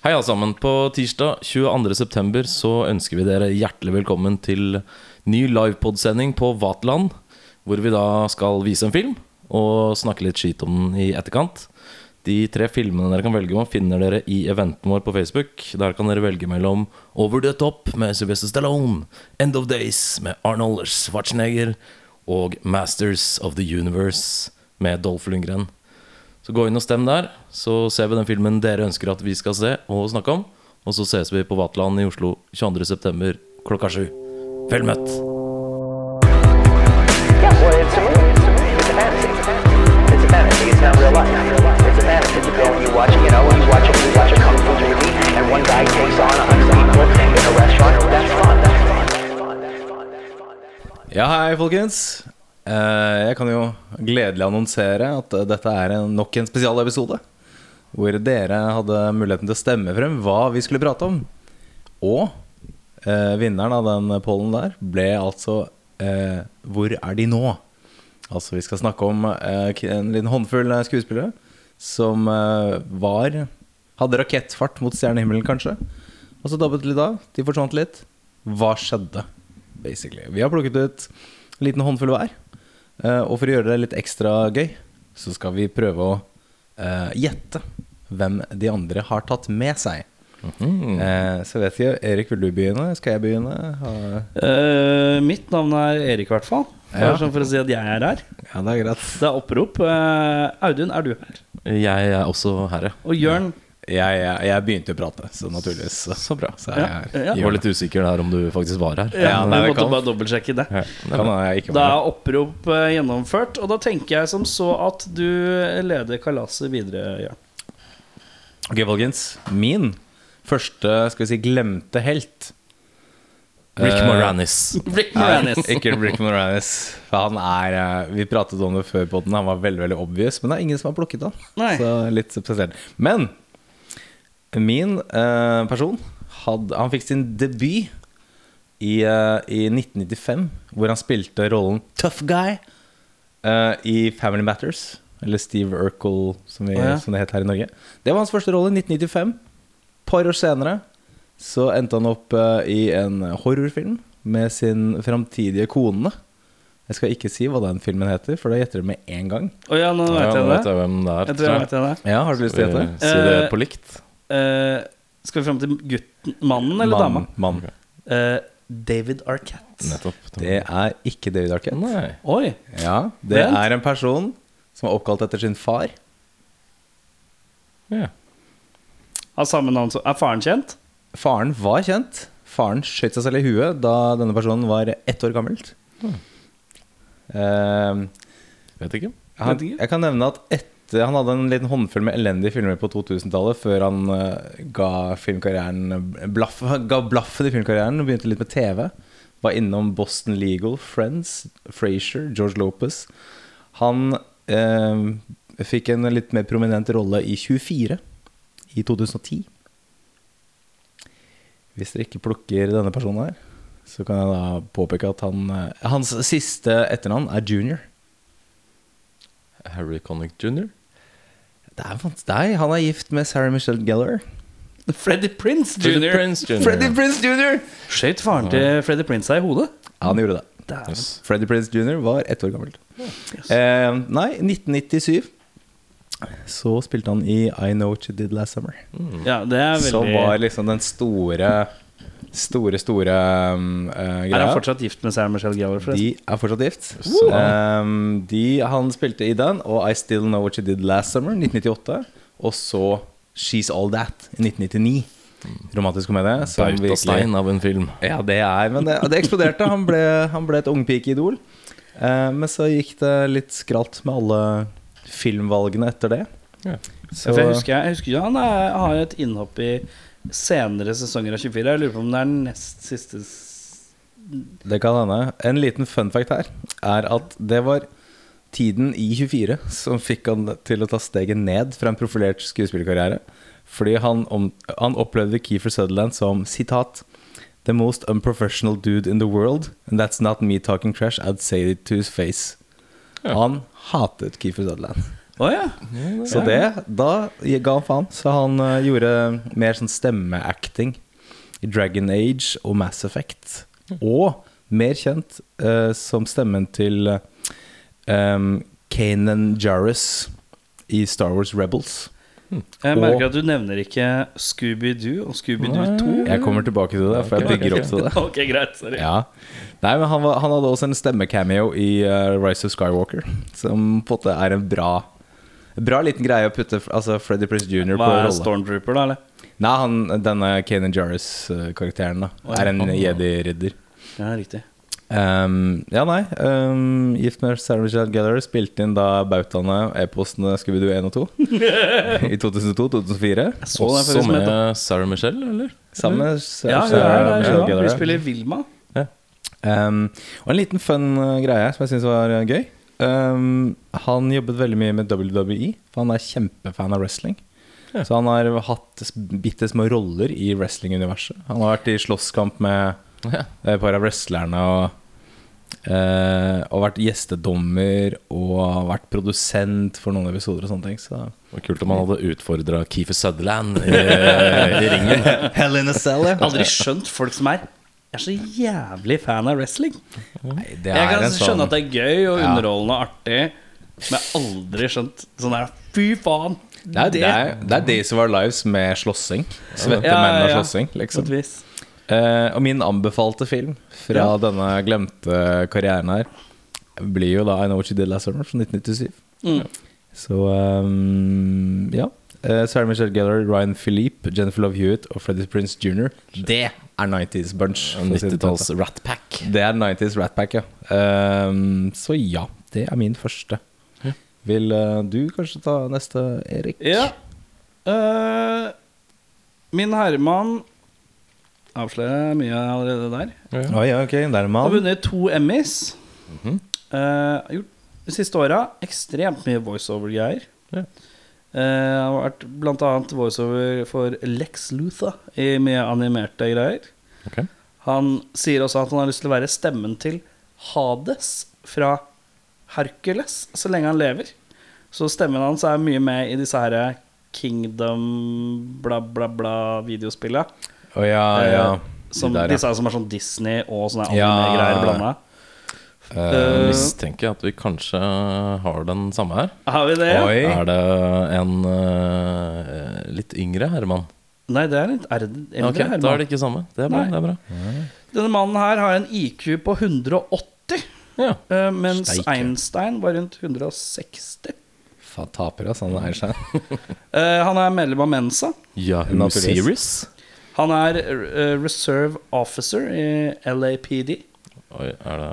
Hei alle sammen. På tirsdag 22.9. så ønsker vi dere hjertelig velkommen til ny livepodsending på Vaterland. Hvor vi da skal vise en film og snakke litt skit om den i etterkant. De tre filmene dere kan velge om, finner dere i eventen vår på Facebook. Der kan dere velge mellom Over the Top med Sylvester Stallone, End of Days med Arnold Schwarzenegger og Masters of the Universe med Dolph Lundgren. Så gå inn og stem der, så ser vi den filmen dere ønsker at vi skal se og snakke om. Og så ses vi på Vaterland i Oslo 22.9. klokka sju. Vel møtt. Ja, hei folkens Jeg kan jo gledelig annonsere at eh, dette er nok en spesialepisode Hvor dere hadde muligheten til å stemme frem hva vi skulle prate om Og eh, vinneren av den pollen der ble altså eh, Hvor er de nå? Altså vi skal snakke om eh, en liten håndfull eh, skuespillere Som eh, var Hadde rakettfart mot stjernehimmelen kanskje Og så dabbet litt av, de forsvant litt Hva skjedde? Basically Vi har plukket ut en liten håndfull hver Eh, og for å gjøre det litt ekstra gøy, så skal vi prøve å uh, gjette hvem de andre har tatt med seg. Eh, så vet jeg, Erik, vil du begynne? Skal jeg begynne? Eh, mitt navn er Erik, i hvert fall. Ja. Sånn for å si at jeg er her. Ja, det er greit. Det er opprop. Eh, Audun, er du her? Jeg er også her, ja. Og Jørn Jeg, jeg, jeg begynte å prate, så naturligvis. Så, Så bra. så jeg. Ja, ja. Jeg var litt usikker der om du faktisk var her. ja, nei, Vi måtte kan- bare dobbeltsjekke det. Ja, Kan jeg ikke Da er opprop eh, gjennomført, og da tenker jeg som så at du leder kalaset videre, Jørn. Ok, folkens. Min første, skal vi si, glemte helt Rick Eh, Moranis. Rick Nei, Moranis. ikke Rick Moranis. For han er eh, Vi pratet om det før på den, han var veldig veldig obvious, men det er ingen som har plukket han. Nei. Så litt spesielt. Men min eh, person hadde, Han fikk sin debut i, eh, i 1995, hvor han spilte rollen Tough Guy eh, i Family Matters. Eller Steve Urkel, som, vi, Å, ja. som det het her i Norge. Det var hans første rolle i 1995. Et par år senere så endte han opp eh, i en horrorfilm med sin framtidige kone. Jeg skal ikke si hva den filmen heter, for da gjetter dere med en gang. Å ja, nå Ja, vet nå jeg vet det. jeg hvem det er. Jeg tror jeg vet det. Ja, Har du lyst til å gjette? Si det Eh, på likt. Eh, skal vi fram til gutten, mannen eller dama? Mann. Eh, David Arquette. Nettopp. Det er ikke David Arquette. Nei. Oi. Ja, Det Vent. er en person som er oppkalt etter sin far. Ja. Har samme navn som Er faren kjent? Faren var kjent. Faren skjøt seg selv i huet da denne personen var ett år gammelt. Eh, Vet ikke. han, Vet ikke. jeg kan nevne at etter Han hadde en liten håndfull med elendige filmer på 2000-tallet før han eh, ga filmkarrieren blaff, Ga blaffen i filmkarrieren og begynte litt med TV. Var innom Boston Legal, Friends, Frasier, George Lopez. Han eh, fikk en litt mer prominent rolle i 24 i 2010. Hvis dere ikke plukker denne personen her, så kan jeg da påpeke at han eh, Hans siste etternavn er Junior. Harry Connick jr. Det er deg. Han er gift med Sarah Michelle Gellar. Freddy Prince jr. Freddy Jr. Prince jr. Skjøt faren til Freddy Prince seg i hodet? Ja, Han gjorde det. Yes. Freddy Prince jr. var ett år gammel. Eh, nei, 1997 så spilte han i I Know What You Did Last Summer. Ja, det er veldig Som var liksom den store, store, store um, eh, Er han fortsatt gift med Sarah Michelle Gellar? De er fortsatt gift. Um, de, han spilte i den, og I Still Know What You Did Last Summer, 1998. Og så She's All That i 1999. Romantisk komedie. som virkelig- Bautastein av en film. Ja, det er Men det, det eksploderte. Han ble, han ble et ungpikeidol. Uh, men så gikk det litt skralt med alle filmvalgene etter det. Ja. Så, jeg husker, jeg husker jo han er, har et innhopp i senere sesonger av 24. Jeg lurer på om det er nest siste det kan hende. En liten fun fact her er at det var tiden i 24 som fikk han til å ta steget ned fra en profilert skuespillerkarriere. Fordi han, om, han opplevde Keefer Sutherland som sitat The most unprofessional dude in the world, and that's not me talking trash, I'd say it to his face. Ja. Han hatet Keefer Sutherland. Å ja. Så det, da ga han faen. Så han uh, gjorde mer sånn stemmeacting i Dragon Age og Mass Effect. Og mer kjent uh, som stemmen til um, Kanan Jarrus i Star Wars Rebels. Jeg merker at du nevner ikke Scooby-Doo og Scooby-Doo 2. Jeg kommer tilbake til det, for jeg bygger opp til det. Ok, greit. Sorry. Ja. Nei, men han, var, han hadde også en stemmecameo i uh, Rise of Skywalker, som på en måte er en bra Bra liten greie å putte altså Freddy Prince Jr. på Hva er. Stormtrooper, da? eller? Nei, han, denne Kanan Jarrus-karakteren da oh, ja. er en jedi-ridder. Ja, riktig. Um, ja, nei. Um, Gift med Sarah Michelle Gellar spilte inn da bautaene e-postene Scooby-Doo 1 og 2 i 2002-2004. Så Også med Sarah Michelle, eller? Sammen med Ja, Sarah, ja, er der. Michelle Ja. Gellar. Hun spiller Vilma. Um, og en liten fun uh, greie som jeg syns var uh, gøy. Um, han jobbet veldig mye med WWE, for han er kjempefan av wrestling. Ja. Så han har hatt bitte små roller i wrestling-universet. Han har vært i slåsskamp med Ja. et par av wrestlerne og, uh, og vært gjestedommer og vært produsent for noen episoder og sånne ting. Så. Det var kult om han hadde utfordra Keefer Sutherland i, i ringen. Hell in a cell, ja. Aldri skjønt folk som er Jeg er så jævlig fan av wrestling. Nei, det Jeg kan en skjønne sånn at det er gøy og underholdende og artig, men jeg har aldri skjønt sånn der Fy faen! det er, det, er, det er Days of Our Lives med slåssing. Svette Ja, menn og ja, ja. slåssing, liksom. Uh. Eh, og min anbefalte film fra Ja. denne glemte karrieren her blir jo da I Know What You Did Last Summer fra 1997. Mm. Så um, ja. Eh, Sarah Michelle Gellar, Ryan Philippe, Jennifer Love Hewitt og Freddie Prince Jr. Det er 90s bunch. for å si 90-talls sånn. Rat Pack. Det er 90s Rat Pack, ja. Um, så ja, det er min første. Vil uh, du kanskje ta neste, Erik? Ja. Uh, min herremann Avslører jeg mye allerede der. Ja, ok, der er Har vunnet to Emmys. Mm -hmm. uh, gjort de siste åra ekstremt mye voiceover-greier. Ja. Eh, har vært annet voiceover for Lex Lutha i mye animerte greier. Okay. Han sier også at han har lyst til å være stemmen til Hades fra Hercules så lenge han lever. Så stemmen hans er mye med i disse her Kingdom bla, bla, bla-videospillene. Oh, ja, ja. Som, De der, ja. Disse som er sånn Disney og sånne Ja. anime-greier blanda. Jeg Eh, mistenker at vi kanskje har den samme her. Har vi det? Oi. Er det en uh, litt yngre herremann? Nei, det er litt erd- eldre Ok, Herman. Da er det ikke samme. Det er bra. Det er bra. Denne mannen her har en IQ på 180, Ja. uh, mens Steike. Einstein var rundt 160. Faen, taper, oss, Han eier seg. Eh, han er medlem av Mensa. Yahoo Naturligvis. Series. Han er reserve officer i LAPD. Oi, er det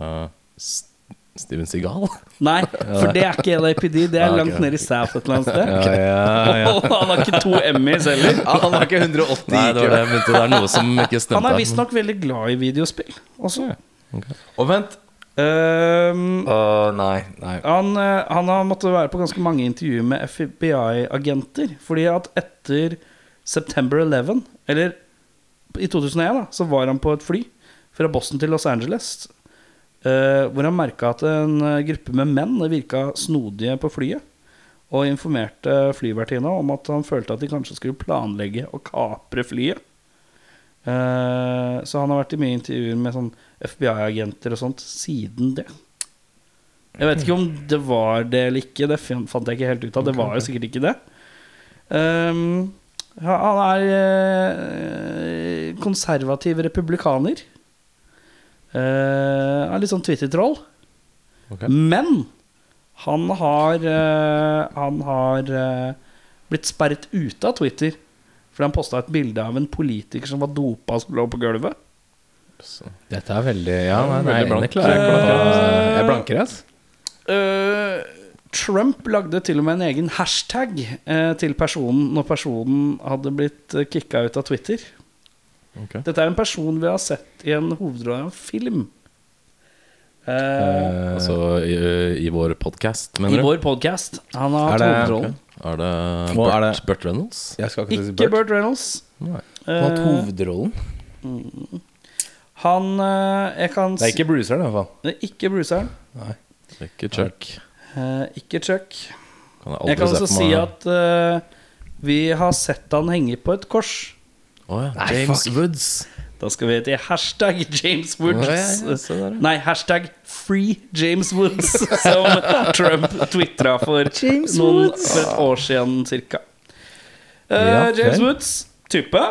Steven Seagal? Nei, for det er ikke LAPD. Det er langt nede i South et eller annet sted. Ja, ja, ja. Han har ikke to Emmys heller. Han har ikke 180 Nei, det var det. Det er noe som ikke stemte. Han er visstnok veldig glad i videospill også. Og vent. Um, uh, nei. nei. han, eh, han har måttet være på ganske mange intervjuer med FBI-agenter. Fordi at etter September 11, eller i 2001, da, så var han på et fly fra Boston til Los Angeles. Eh, hvor han merka at en eh, gruppe med menn virka snodige på flyet. Og informerte flyvertinna om at han følte at de kanskje skulle planlegge å kapre flyet. Eh, så han har vært i mye intervjuer med sånn FBI-agenter og sånt siden det. Jeg vet ikke om det var det eller ikke. Det fant jeg ikke helt ut av. Det var jo sikkert ikke det. Um, han er eh, konservativ republikaner. Uh, er litt sånn Twitter-troll. Okay. Men han har eh, Han har eh, blitt sperret ute av Twitter fordi han posta et bilde av en politiker som var dopa og lå på gulvet. Dette er veldig Ja, nei, nei, Veldig blank. klarer jeg Jeg blanker, ass. Uh, Trump lagde til og med en egen hashtag uh, til personen når personen hadde blitt kicka ut av Twitter. Ok. Dette er en person vi har sett i en hovedrolle i en film. Eh, Altså i, i vår podkast, I mener du? vår podkast. Han har hatt hovedrollen. Okay. Er det Burt, er det- Burt Reynolds? Jeg skal ikke si Ikke Burt. Burt Reynolds. Nei. Han har hatt hovedrollen. hovedrollen. han eh, Jeg kan Det er ikke Bruceren, i hvert fall. Det er ikke Bruceren. Ikke Chuck. Eh, ikke Chuck. Kan jeg aldri Jeg kan også si at uh, vi har sett han henge på et kors. Å ja, James Woods. Da skal vi til hashtag James Woods. Oh, ja, ja. Nei, hashtag Free James Woods, som Trump twitra for, noen, for et år siden cirka. Uh, Ja, James. Woods, type.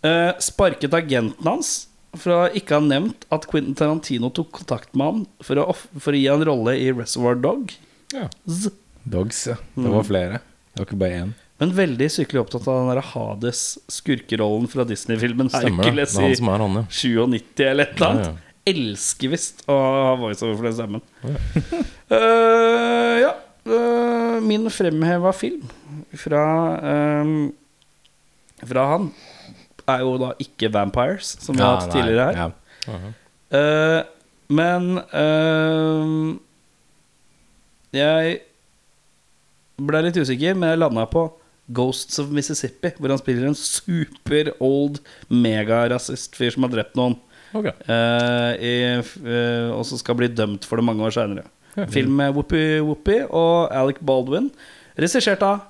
Uh, sparket agenten hans for å ikke ha nevnt at Quentin Tarantino tok kontakt med han for å, for å gi han rolle i Reservoir Dog. Ja. Z. Dogs, ja. Det var flere. Det var ikke bare én. Men veldig sykelig opptatt av den der Hades, skurkerollen fra Disney-filmen Stemmer det. Det er han som er han, ja. 97 eller et eller annet. Ja, Elsker visst å ha voiceover for den stemmen. Eh, ja. Uh, min fremheva film fra eh, Fra han er jo da ikke Vampires, som vi har hatt tidligere her. Ja. Eh, men Jeg ble litt usikker, men jeg landa på Ghosts of Mississippi, hvor han spiller en super old megarasist-fyr som har drept noen. Ok. Uh, i, uh, og så skal bli dømt for det mange år seinere. Film med Whoopi Whoopi og Alec Baldwin. Regissert av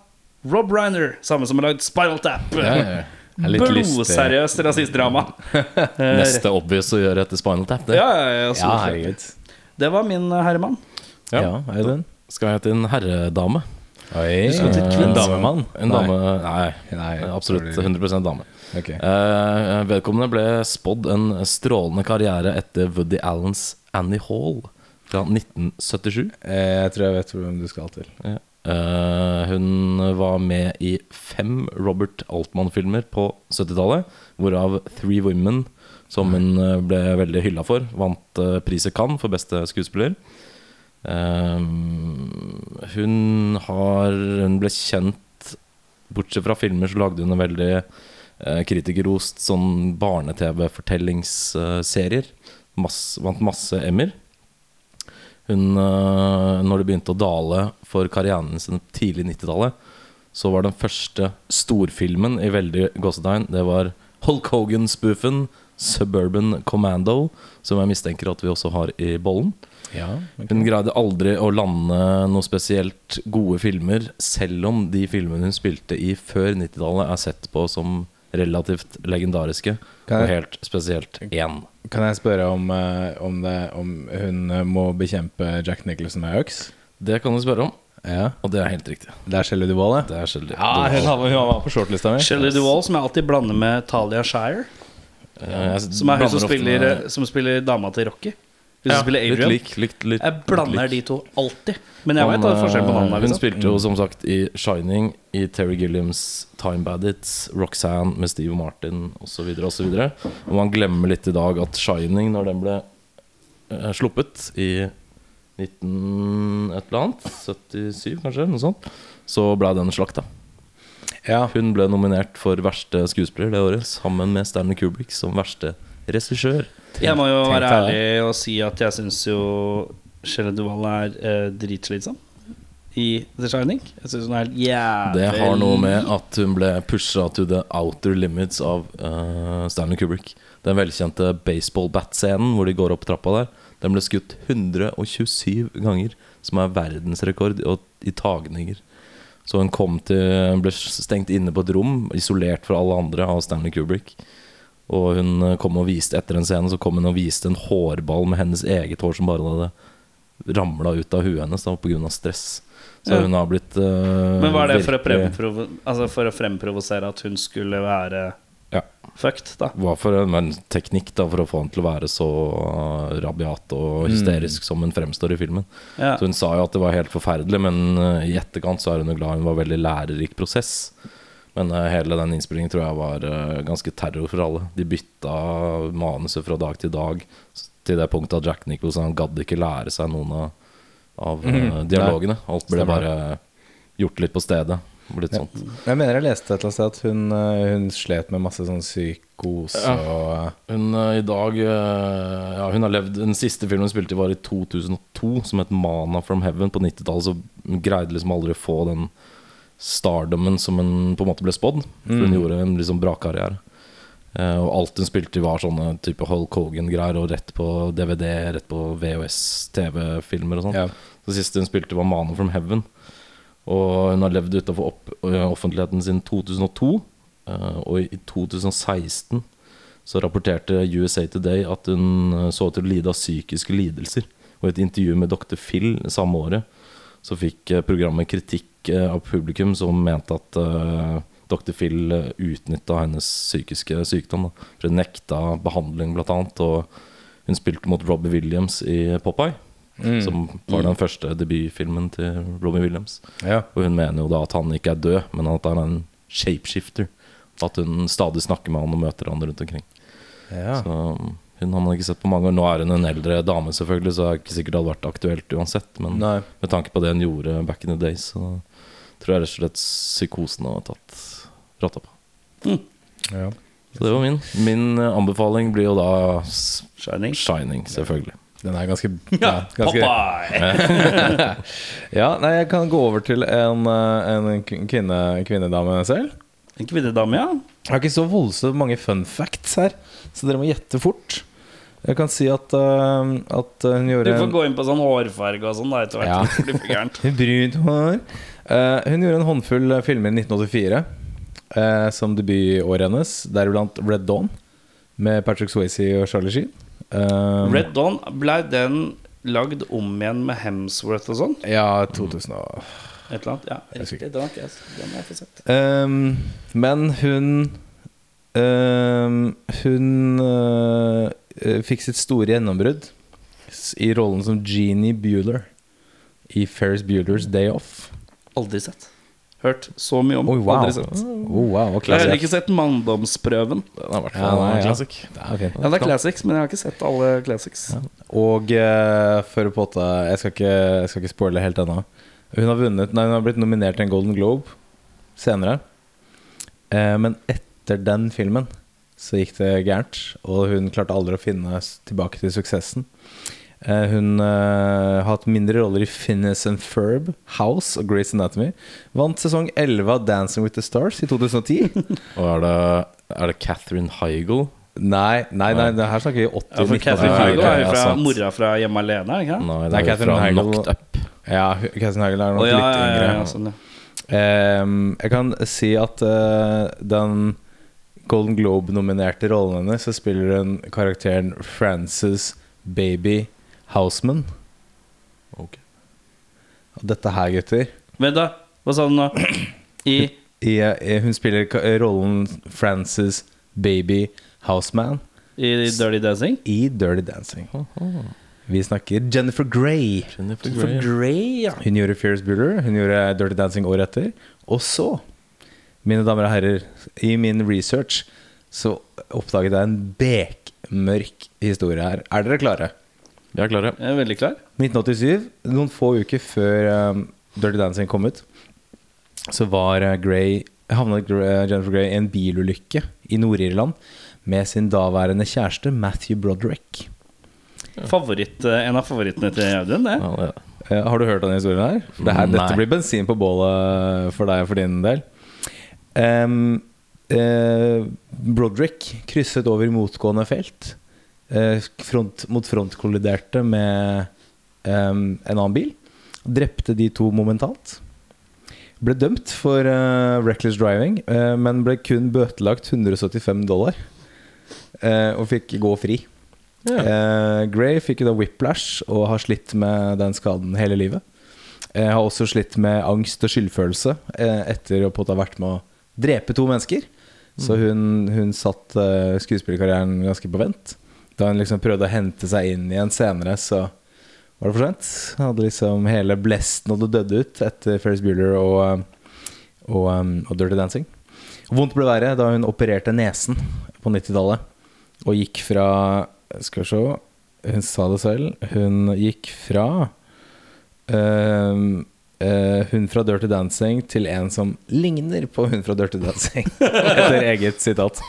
Rob Reiner, samme som har lagd Spinal Tap. Ja, ja, ja. Er. Blodseriøst rasistdrama. Neste obvious å gjøre etter Spinal Tap. Det. Ja, ja, ja, Ja. Det var min eh, herremann. Ja. Ja. Skal jeg til en herredame? Oi. skal til En damemann? En dame Nei, Nei, absolutt sorry. 100 dame. Okay. Eh, vedkommende ble spådd en strålende karriere etter Woody Allens Annie Hall fra 1977. Eh, Jeg tror jeg vet hvem du skal til. Ja. Eh, hun var med i fem Robert Altman-filmer på 70-tallet, hvorav Three Women, som hun eh, ble veldig hylla for. Vant uh, priset Cannes for beste skuespiller. Eh, hun har Hun ble kjent Bortsett fra filmer så lagde hun en veldig eh, kritikerrost sånn barne-TV-fortellingsserier. Vant masse Emmer. Hun, øh, når det begynte å dale for karrieren sin tidlig 90-tallet, så var den første storfilmen i veldig gåsetegn Det var Hulk Hogan-spoofen Suburban Commando, som jeg mistenker at vi også har i bollen. Ja, okay. Hun greide aldri å lande noe spesielt gode filmer, selv om de filmene hun spilte i før 90-tallet, er sett på som relativt legendariske, jeg, og helt spesielt én. Kan jeg spørre om, eh, om, det, om hun eh, må bekjempe Jack Nicholson med øks? Det kan du spørre om, Ja. og det er helt riktig. Det er Shelley Duvall, Det er sjelden. Ja, hun har- hun var på shortlista mi. Shelley Duvall, som jeg alltid blander med Talia Shire. Jeg Som er hun som spiller, med- som spiller dama til Rocky. Hun Ja, som spiller litt Adrian. lik, litt, litt, Jeg blander litt de to alltid. Men jeg vet forskjell på eh, navnene. Hun Liksom. spilte jo som sagt i Shining, i Terry Gilliams Time Bandits, Roxanne med Steve Martin osv. osv. Og man glemmer litt i dag at Shining, når den ble eh, sluppet i 19 et eller annet, 77 kanskje, noe sånt, så ble den slakta. Ja. Hun ble nominert for verste skuespiller det året, sammen med Stanley Kubrick som verste regissør. Jeg må jo Tenk være ærlig og si at jeg syns jo Shelly Duvall er eh, dritslitsom i The Shining. Jeg syns hun er helt jævlig Det har noe med at hun ble pusha to the outer limits av uh, Stanley Kubrick. Den velkjente baseball-bat-scenen hvor de går opp trappa der, den ble skutt 127 ganger, som er verdensrekord i tagninger. Så hun kom til ble stengt inne på et rom, isolert fra alle andre, av Stanley Kubrick. Og hun eh, kom og viste etter en scene Så kom hun og viste en hårball med hennes eget hår som bare hadde ramla ut av huet hennes pga. stress. Så Ja. hun har blitt uh, Men var det for å, virkelig- altså for å fremprovosere at hun skulle være Ja. fucked, da? Hva for en, teknikk da for å få han til å være så rabiat og hysterisk som hun fremstår i filmen. Ja. Så Hun sa jo at det var helt forferdelig, men uh, i etterkant så er hun jo glad hun var veldig lærerik prosess. Men uh, hele den innspillingen tror jeg var uh, ganske terror for alle. De bytta manuset fra dag til dag til det punktet at Jack Nicholson han gadd ikke lære seg noen av, av mm. dialogene. Alt ble bare gjort litt på stedet. Blitt sånt. Jeg mener jeg leste et eller annet sted at hun, eh, hun slet med masse sånn psykose Ja. Hun eh, i dag eh, Ja, hun har levd Den siste filmen hun spilte i var i 2002 Som het Mana from Heaven På 90-tallet så hun greide liksom aldri å få den Stardomen som hun på en måte ble spådd For hun Mm. gjorde en liksom bra karriere Eh, Og alt hun spilte i var sånne type Hulk Hogan-greier Og rett på DVD, rett på VHS, TV-filmer og sånn Ja. Det siste hun spilte var Mana from Heaven Og hun har levd utenfor opp, offentligheten siden 2002. eh, Og i 2016 så rapporterte USA Today at hun eh, så ut til å lide av psykiske lidelser. Og i et intervju med Dr. Phil samme året så fikk eh, programmet kritikk eh, av publikum som mente at eh, Dr. Phil utnytta hennes psykiske sykdom. Da. For hun nekta behandling, blant annet. Og hun spilte mot Robbie Williams i Popeye. Som var den første debutfilmen til Robbie Williams. Ja. Og hun mener jo da at han ikke er død, men at han er en shapeshifter. At hun stadig snakker med han og møter han rundt omkring. Ja. Så hun har man ikke sett på mange år. Nå er hun en eldre dame, selvfølgelig, så det er ikke sikkert det hadde vært aktuelt uansett. Men Nei. med tanke på det hun gjorde back in the days, så tror jeg rett og slett psykosen har tatt rotta på. Ja. Så det var min. Min eh, anbefaling blir jo da Shining. Shining, selvfølgelig. Den er ganske, ja, ganske Popeye! Ja, nei, jeg kan gå over til en, eh, en kvinne, kvinnedame selv. En kvinnedame, ja. Jeg har ikke så voldsomt mange fun facts her, så dere må gjette fort. Jeg kan si at, uh, at hun Du får gå inn på sånn hårfarge og sånn da etter hvert. Ja. Brunt hår. Uh, hun gjorde en håndfull filmer i 1984 uh, som debutåret hennes, deriblant Red Dawn med Patrick Swayze og Charlie Sheen. Eh, Red Dawn, ble den lagd om igjen med Hemsworth og sånn? Ja, 2000 og Et eller annet? Ja, riktig. Den har ikke jeg, jeg sett. Um, men hun um, Hun uh, fikk sitt store gjennombrudd i rollen som Jeannie Bueller i Ferris Bueller's Day Off. Aldri sett. Hørt så mye om. Oh, wow. Aldri sett. Oh, wow Jeg har heller ikke sett Manndomsprøven. Den er vært Ja, nei, ja. classic. Det er fint. Ja, det er classics, men jeg har ikke sett alle classics. Og uh, for å påta Jeg skal ikke, jeg skal ikke spoile helt ennå. Hun har vunnet Nei, hun har blitt nominert til en Golden Globe senere. Uh, men etter den filmen så gikk det gærent, og hun klarte aldri å finne tilbake til suksessen. Eh, hun uh, har hatt mindre roller i Finnes and Ferb, House og Grace Anatomy. Vant sesong 11 av Dancing with the Stars i 2010. Og er det, er det Catherine Heigl? nei, nei, nei, det her snakker vi 80 Ja, for Catherine Ja, Heigl er jo fra ja, mora fra Hjemme alene, er det ikke? Nei, Nei, det er nei, Catherine fra Heigl- Knocked Up. Ja, Catherine Heigl er nok oh, ja, litt yngre. ja, ja, sånn, ja. Ehm, jeg kan si at uh, den Golden Globe-nominerte rollen hennes, så spiller hun karakteren Frances Baby Houseman. Ok. Og dette her, gutter Vent, da. Hva sa du nå? I i, eh, Hun spiller ka- rollen Frances Baby Houseman I Dirty Dancing? i Dirty Dancing. Vi snakker Jennifer Grey. Jennifer Grey. Grey, ja. Hun gjorde Fierce Bueller, hun gjorde Dirty Dancing året etter. Og så, mine damer og herrer, i min research så oppdaget jeg en bekmørk historie her. Er dere klare? Vi er klare. Jeg er veldig klar. 1987, noen få uker før um, Dirty Dancing kom ut, så var uh, Grey havnet Gre- Jennifer Grey i en bilulykke i Nord-Irland med sin daværende kjæreste Matthew Broderick. Favoritt, eh, en av favorittene til Audun, det. Ja, Eh, har du hørt denne historien her? Det her dette blir bensin på bålet for deg og for din del. Um, uh, Broderick krysset over motgående felt. Eh, front mot front kolliderte med um, en annen bil. Drepte de to momentant. Ble dømt for uh, reckless driving, uh, men ble kun bøtelagt 175 dollar. Uh, og fikk gå fri. Eh, Gray fikk da whiplash og har slitt med den skaden hele livet. Har også slitt med angst og skyldfølelse etter å ha vært med å drepe to mennesker. Så hun, hun satt skuespillerkarrieren ganske på vent. Da hun liksom prøvde å hente seg inn igjen senere, så var det for sent. Hadde liksom hele blesten hadde dødd ut etter Ferris Bueller og, eh, og, um, og Dirty Dancing. Vondt ble verre da hun opererte nesen på 90-tallet. Og gikk fra Skal vi se Hun sa det selv. Hun gikk fra ehm, eh, hun fra Dirty Dancing til en som ligner på hun fra Dirty Dancing. Etter eget sitat.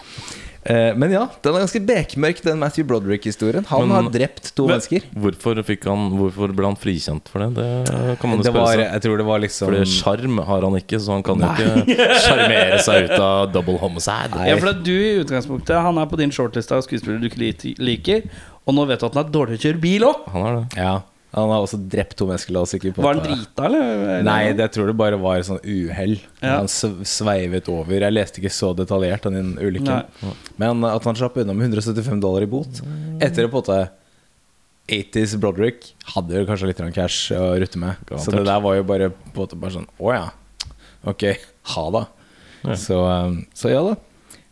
Eh, men ja, den er ganske bekmørk, den Matthew Broderick-historien. Han Men- har drept to Men- mennesker. Hvorfor, fikk han, hvorfor ble han frikjent for det? Det kan man jo spørre seg. jeg tror det var liksom Fordi sjarm har han ikke, så han kan jo ikke sjarmere seg ut av double homicide. Nei. Ja, for at du i utgangspunktet Han er på din shortliste av skuespillere du ikke liker. Og nå vet du at han er dårlig til å kjøre bil òg. Han er det. Ja. Han har også drept Tom Eskelas. Ikke på Var han drita, eller? Nei, det jeg tror det bare var sånn uhell. Ja. Han sveivet over. Jeg leste ikke så detaljert om den ulykken. Men at han slapp unna med 175 dollar i bot etter å potte måte 80s Broderick hadde jo kanskje litt cash å rutte med. Så det der var jo bare måte bare sånn Å ja. Ok, ha det. Så, um, så ja da.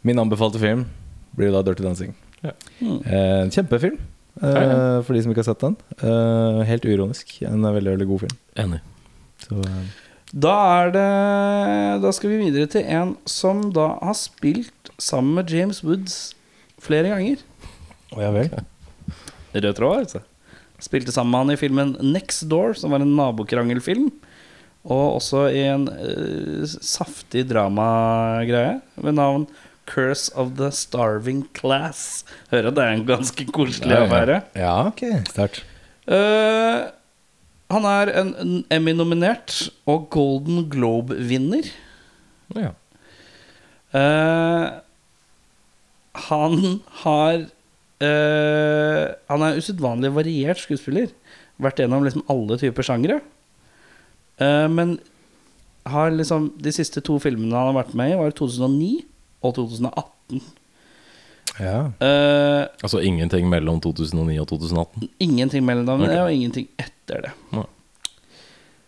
Min anbefalte film blir da Dirty Dancing. Ja. Eh, kjempefilm, eh, for de som ikke har sett den. Uh, helt uironisk. En veldig, veldig god film. Enig. Så, uh. Da er det Da skal vi videre til en som da har spilt sammen med James Woods flere ganger. Å ja vel. Rød tråd, altså. Spilte sammen med han i filmen Next Door, som var en nabokrangelfilm. Og også i en saftig dramagreie ved navn Curse of the Starving Class. Hører at det er en ganske koselig affære. Ja, ok. Sterkt. Uh, han er en, en Emmy-nominert og Golden Globe-vinner. Ja. Uh, han har uh, Han er usedvanlig variert skuespiller. Vært gjennom liksom alle typer sjangre. Uh, men har liksom de siste to filmene han har vært med i, var 2009 og 2018. Ja. Uh, Altså ingenting mellom 2009 og 2018. ingenting mellom dem okay. og ingenting etter det. Ja.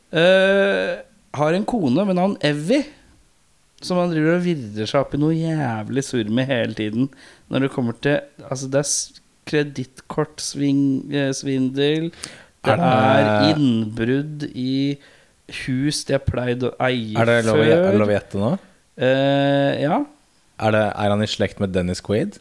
Uh, har en kone ved navn Evy, som han driver og virrer seg opp i noe jævlig surr med hele tiden. Når det kommer til Altså, det er kredittkortsvindel. Det Er innbrudd i hus de har pleid å eie det å er det lov å gjette nå? Uh, ja. Er, det, er han i slekt med Dennis Quaid?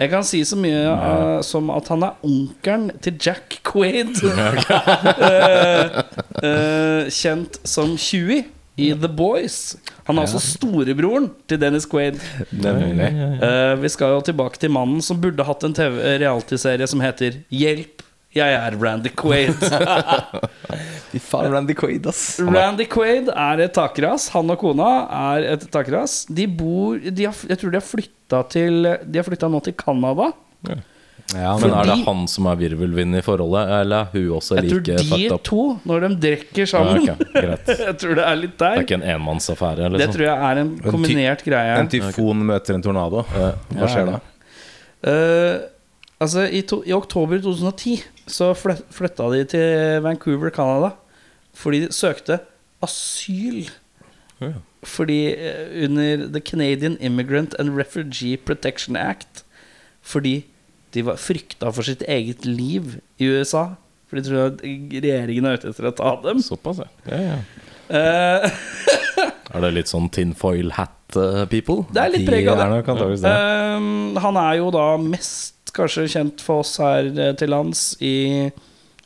Jeg kan si så mye uh, som at han er onkelen til Jack Quaid. uh, uh, kjent som Chewie i The Boys. Han er også storebroren til Dennis Quaid. Nemlig. Eh, vi skal jo tilbake til mannen som burde hatt en TV realityserie som heter Hjelp, jeg er Randy Quaid. Fy faen, Randy Quaid, ass. Randy Quaid er et takras. Han og kona er et takras. De bor de har, Jeg tror de har flytta til De har flytta nå til Canada. Ja, Men Fordi, er det han som er virvelvind i forholdet, eller er hun også like Jeg tror de fucked to, når de drikker sammen ja, okay, Jeg tror det er litt der. er ikke en enmannsaffære? Det Liksom. tror jeg er en kombinert greie. en tyfon møter en tornado. Hva skjer da? Uh, altså, i, to, I oktober 2010 så flytta de til Vancouver, Canada. Fordi de søkte asyl. Ja. Fordi eh, under The Canadian Immigrant and Refugee Protection Act. Fordi de var frykta for sitt eget liv i USA. For de tror at regjeringen er ute etter å ta dem. Såpass, ja. ja, ja. Eh, Er det litt sånn tinfoil hat-people? det er litt preg av det. Ehm, han er jo da mest kanskje kjent for oss her eh, til lands i,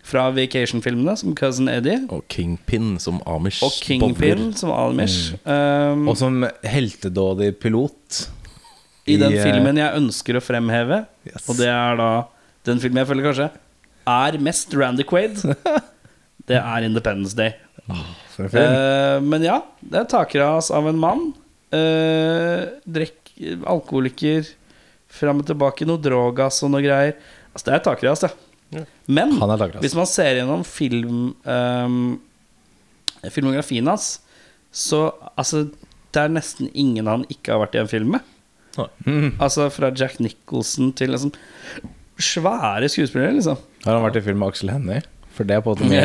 fra Vacation-filmene, som Cousin Eddie. Og Kingpin som Amish Og Kingpin, som Amish. Um, Og som heltedådig pilot. I den i, den filmen jeg ønsker å fremheve, Yes. og det er da den filmen jeg føler kanskje er mest Randy Quaid, det er Independence Day. Oh, uh. Eh, men ja, det er takras av en mann. Uh, drekk, alkoholiker, fram og tilbake, noe drogas og noe greier. Altså, det er takras, det. Men er takras. hvis man ser gjennom film um, filmografien hans, så altså Det er nesten ingen han ikke har vært i en film med. Mm. Altså fra Jack Nicholson til liksom svære skuespillere, liksom. Har han vært i film med Aksel Hennie? For det er på en måte min,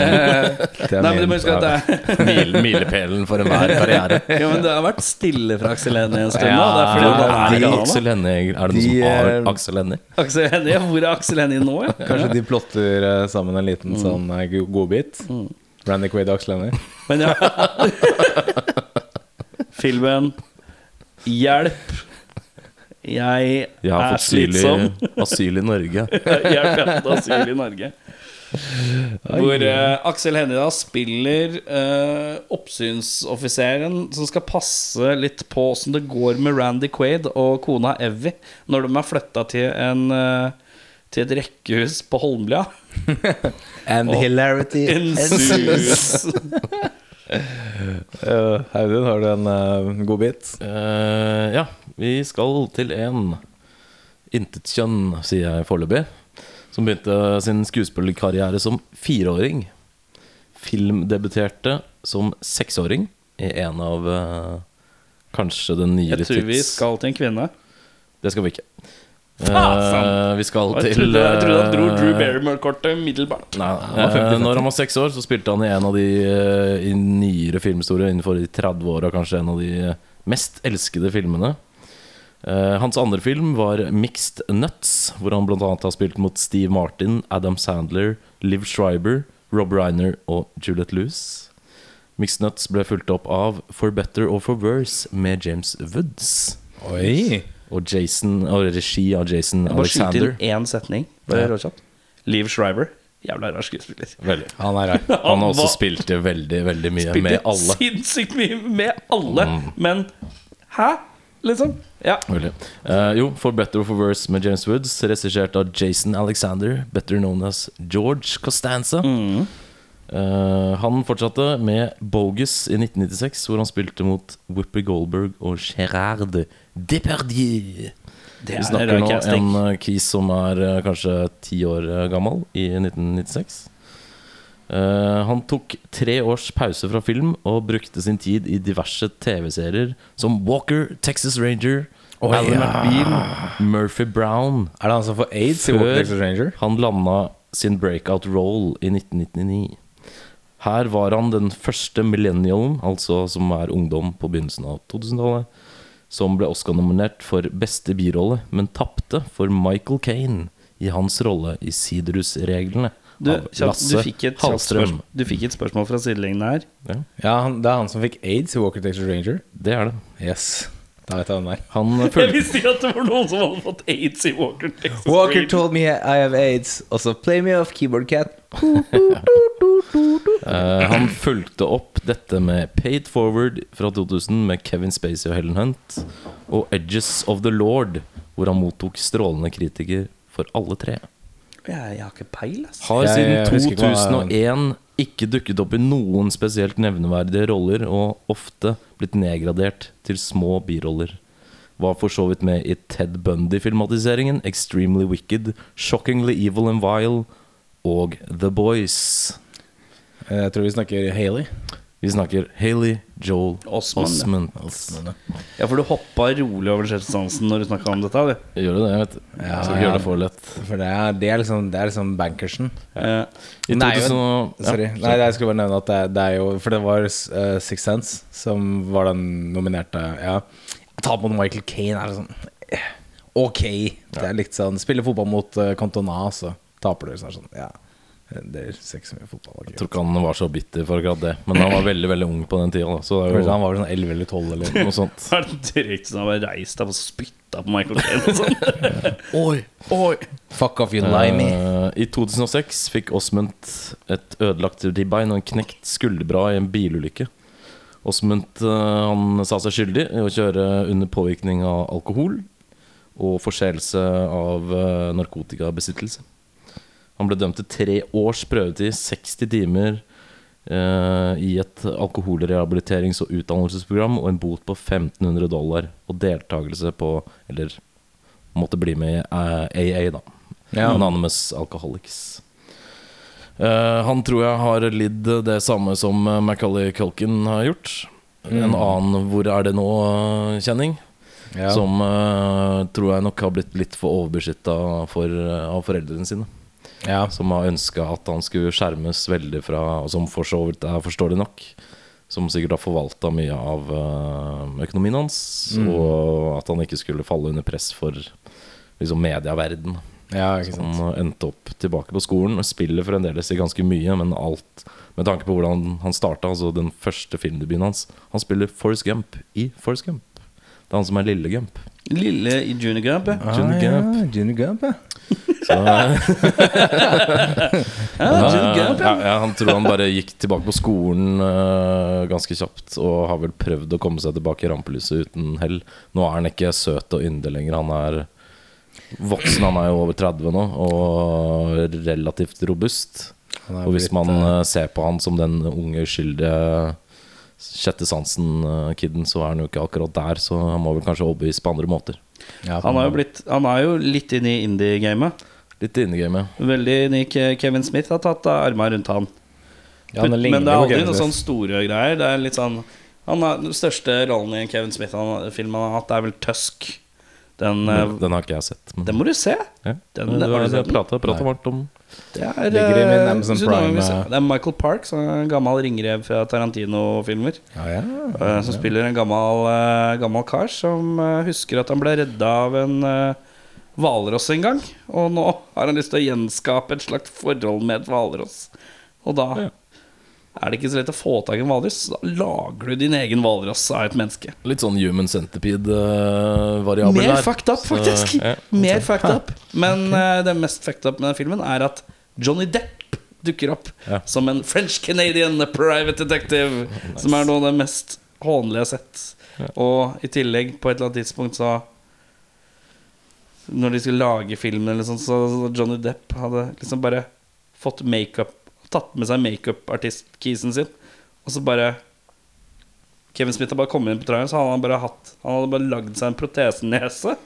Milepælen for enhver karriere. Ja, men det har vært stille fra Aksel Hennie en stund nå. Ja, Det er er. Aksel Hennie? Er det noen De, som har eh, Aksel Hennie? Aksel Hennie, Hvor er Aksel Hennie nå? Ja? Kanskje de plotter eh, sammen en Mm. liten sånn godbit. Mm. Randy Quaid og Aksel Hennie. Men ja Filmen Hjelp Jeg, Jeg er slitsom. Jeg slitsom fått asyl i Norge. Jeg har fått asyl i Norge Hvor uh, Aksel Hennie da spiller uh, oppsynsoffiseren Som skal passe litt på Hvordan det går med Randy Quaid og kona Evie Når de er flyttet til en eh, Til et rekkehus på Holmlia And hilarity ensues. Uh, Audun, har du en uh, godbit? Eh, ja, vi skal til en intetkjønn, sier jeg foreløpig. Som begynte sin skuespillerkarriere som fireåring. Filmdebuterte som seksåring i en av eh, kanskje den nyere Jeg tror vi tids skal til en kvinne. Det skal vi ikke. Faen! Eh, vi skal Jeg til trodde, jeg trodde han dro eh, Drew Barrymore-kortet umiddelbart. Nei, eh, når han var seks år, så spilte han i en av de eh, i nyere filmhistorier innenfor de 30 åra, kanskje en av de eh, mest elskede filmene. Eh, hans andre film var Mixed Nuts, hvor han bl.a. har spilt mot Steve Martin, Adam Sandler, Liv Schreiber, Rob Reiner og Juliette Lewis. Mixed Nuts ble fulgt opp av For Better or For Worse med James Woods. Oi. Og, Jason, og regi av Jason Jeg bare skyt Alexander. inn én setning. Bare Ja. Liv Schreiber. Jævla rar skuespiller. Veldig. Han er rar. Han har også spilt veldig, veldig mye Spilte med alle. sinnssykt mye med alle. Men hæ? Liksom? Ja. Eh, jo, For Better or For Worse med James Woods, regissert av Jason Alexander, better known as George Costanza. Eh, han fortsatte med Bogus i 1996, hvor han spilte mot Whippy Goldberg og Gerard Depardieu. Vi er snakker nå om en uh, Keys som er eh, kanskje ti år gammel, i 1996. Eh, han tok tre års pause fra film og brukte sin tid i diverse TV-serier som Walker, Texas Ranger, oh, Alan ja. McBean, Murphy Brown. Er det han som får aids i Walker Texas Ranger? han landa sin breakout role i 1999. Her var han den første millennialen, altså som er ungdom på begynnelsen av 2000-tallet, som ble Oscar-nominert for beste birolle, men tapte for Michael Caine i hans rolle i Sidrus-reglene. Du, kjapt, du, fikk et Hallstrøm. spørsmål, du fikk et spørsmål fra sidelinjen her. Ja, Ja, han, det er han som fikk aids i Walker Texas Ranger. det er det. Yes. Da vet jeg hvem det er. Han Jeg visste ikke at det var noen som hadde fått aids i Walker Texas Walker Ranger. told me I have aids. Og så play me off keyboard cat. uh, han fulgte opp dette med Paid Forward fra 2000 med Kevin Spacey og Helen Hunt, og Edges of the Lord, hvor han mottok strålende kritiker for alle tre. Jeg, jeg har ikke peil, ass. Har Jeg- siden jeg husker ikke hva- 2001 ikke dukket opp i noen spesielt nevneverdige roller, og ofte blitt nedgradert til små biroller. Var for så vidt med i Ted Bundy-filmatiseringen Extremely Wicked, Shockingly Evil and Vile og The Boys. Jeg tror vi snakker Haley. Vi snakker Haley Joel Osmond. ja. Osmond Ja, for du hoppa rolig over Kjetil når du snakka om dette. Du. Gjør du det, vet du? Ja, Skal ikke gjøre det for lett. For det er, det er liksom, det er liksom bankersen. Ja. Nei, 2000 og- ja, Sorry. Nei, jeg skulle bare nevne at det, det er jo For det var uh, Six Sense som var den nominerte. Ja. Tap mot Michael Kane er sånn eh, Ok. Det er litt sånn Spille fotball mot uh, Cantona, så taper du. Så sånn Ja. Det ser ikke så mye fotball. Jeg tror ikke han var så bitter for akkurat det. Men han var veldig veldig ung på den tida. Så det er Han var vel sånn 11 eller 12 eller noe sånt. Er det direkte sånn at jeg reist deg og spytta på Michael Caine og sånn. Oi, oi Fuck off, you limey. Uh, I 2006 fikk Osmund et ødelagt ribbein og en knekt skulderbra i en bilulykke. Osmund uh, han sa seg skyldig i å kjøre under påvirkning av alkohol og forseelse av uh, narkotikabesittelse. Han ble dømt til tre års prøvetid, 60 timer eh, i et alkoholrehabiliterings- og utdannelsesprogram og en bot på 1500 dollar og deltakelse på Eller måtte bli med i eh, AA, da. Ja. Anonymous Alcoholics. Eh, han tror jeg har lidd det samme som eh, Macaulay Culkin har gjort. En annen 'Hvor er det nå?'-kjenning. Ja. Som eh, tror jeg nok har blitt litt for overbeskytta for, eh, av foreldrene sine. Ja. Som har ønska at han skulle skjermes veldig fra Og som for så vidt er forståelig nok. Som sikkert har forvalta mye av eh, økonomien hans. Og at han ikke skulle falle under press for liksom medieverden. ja, ikke sant. Han endte opp tilbake på skolen og spiller fremdeles i ganske mye, men alt med tanke på hvordan han starta, altså den første filmdebuten hans Han spiller Forrest Gump i Forrest Gump. Det er han som er Lille Gump. Lille i Junior Gump. Junior ah, Gump. Ja, Junior Gump, ja. Så, Ja, Gump, ja, ja. han tror han bare gikk tilbake på skolen uh, ganske kjapt, og har vel prøvd å komme seg tilbake i rampelyset uten hell. Nå er han ikke søt og yndig lenger. Han er voksen, han er jo over 30 nå, og relativt robust. Og hvis blitt, man eh, ser på han som den unge, uskyldige sjette sansen-kiden, så er han jo ikke akkurat der. Så han må vel kanskje overbevise på andre måter. ja, Han, er jo blitt, han er jo litt inne i indie-gamet. Litt inne i game, ja. Veldig i Kevin Smith har tatt armene rundt han. Ja, han Men det er aldri noen sånn store greier. Det er litt sånn Han har Den største rollen i en Kevin Smith-film han har hatt, er vel Tusk. Den, eh, Den, har ikke jeg sett. Men, den må du se. ja. Den, den, du har har du sett den? prata prata varmt om Det er, Ligger i min eh, Amazon Prime, se- eh. Det er Michael Parks, en gammel ringrev fra Tarantino-filmer. Ja, ja. eh, Som spiller en gammel, gammel kar som husker at han ble redda av en hvalross en gang. Og nå har han lyst til å gjenskape et slags forhold med et hvalross. Og da Ja. Er det ikke så lett å få tak i en hvalross. Da lager du din egen hvalross av et menneske. litt sånn human centipede-variabel Mer der. fucked up, Så, faktisk. ja. Mer fucked up. Men okay. det mest fucked up med den filmen er at Johnny Depp dukker opp Ja. som en French Canadian private detective. Som er noe av det mest hånlige jeg har sett. Og i tillegg, på et eller annet tidspunkt, så Når de skulle lage filmen, eller sånn, så Johnny Depp hadde liksom bare fått makeup Tatt med seg makeup-artist-kisen sin, og så bare Kevin Smith har bare kommet inn på traileren, så hadde han bare hatt Han hadde bare lagd seg en protesenese.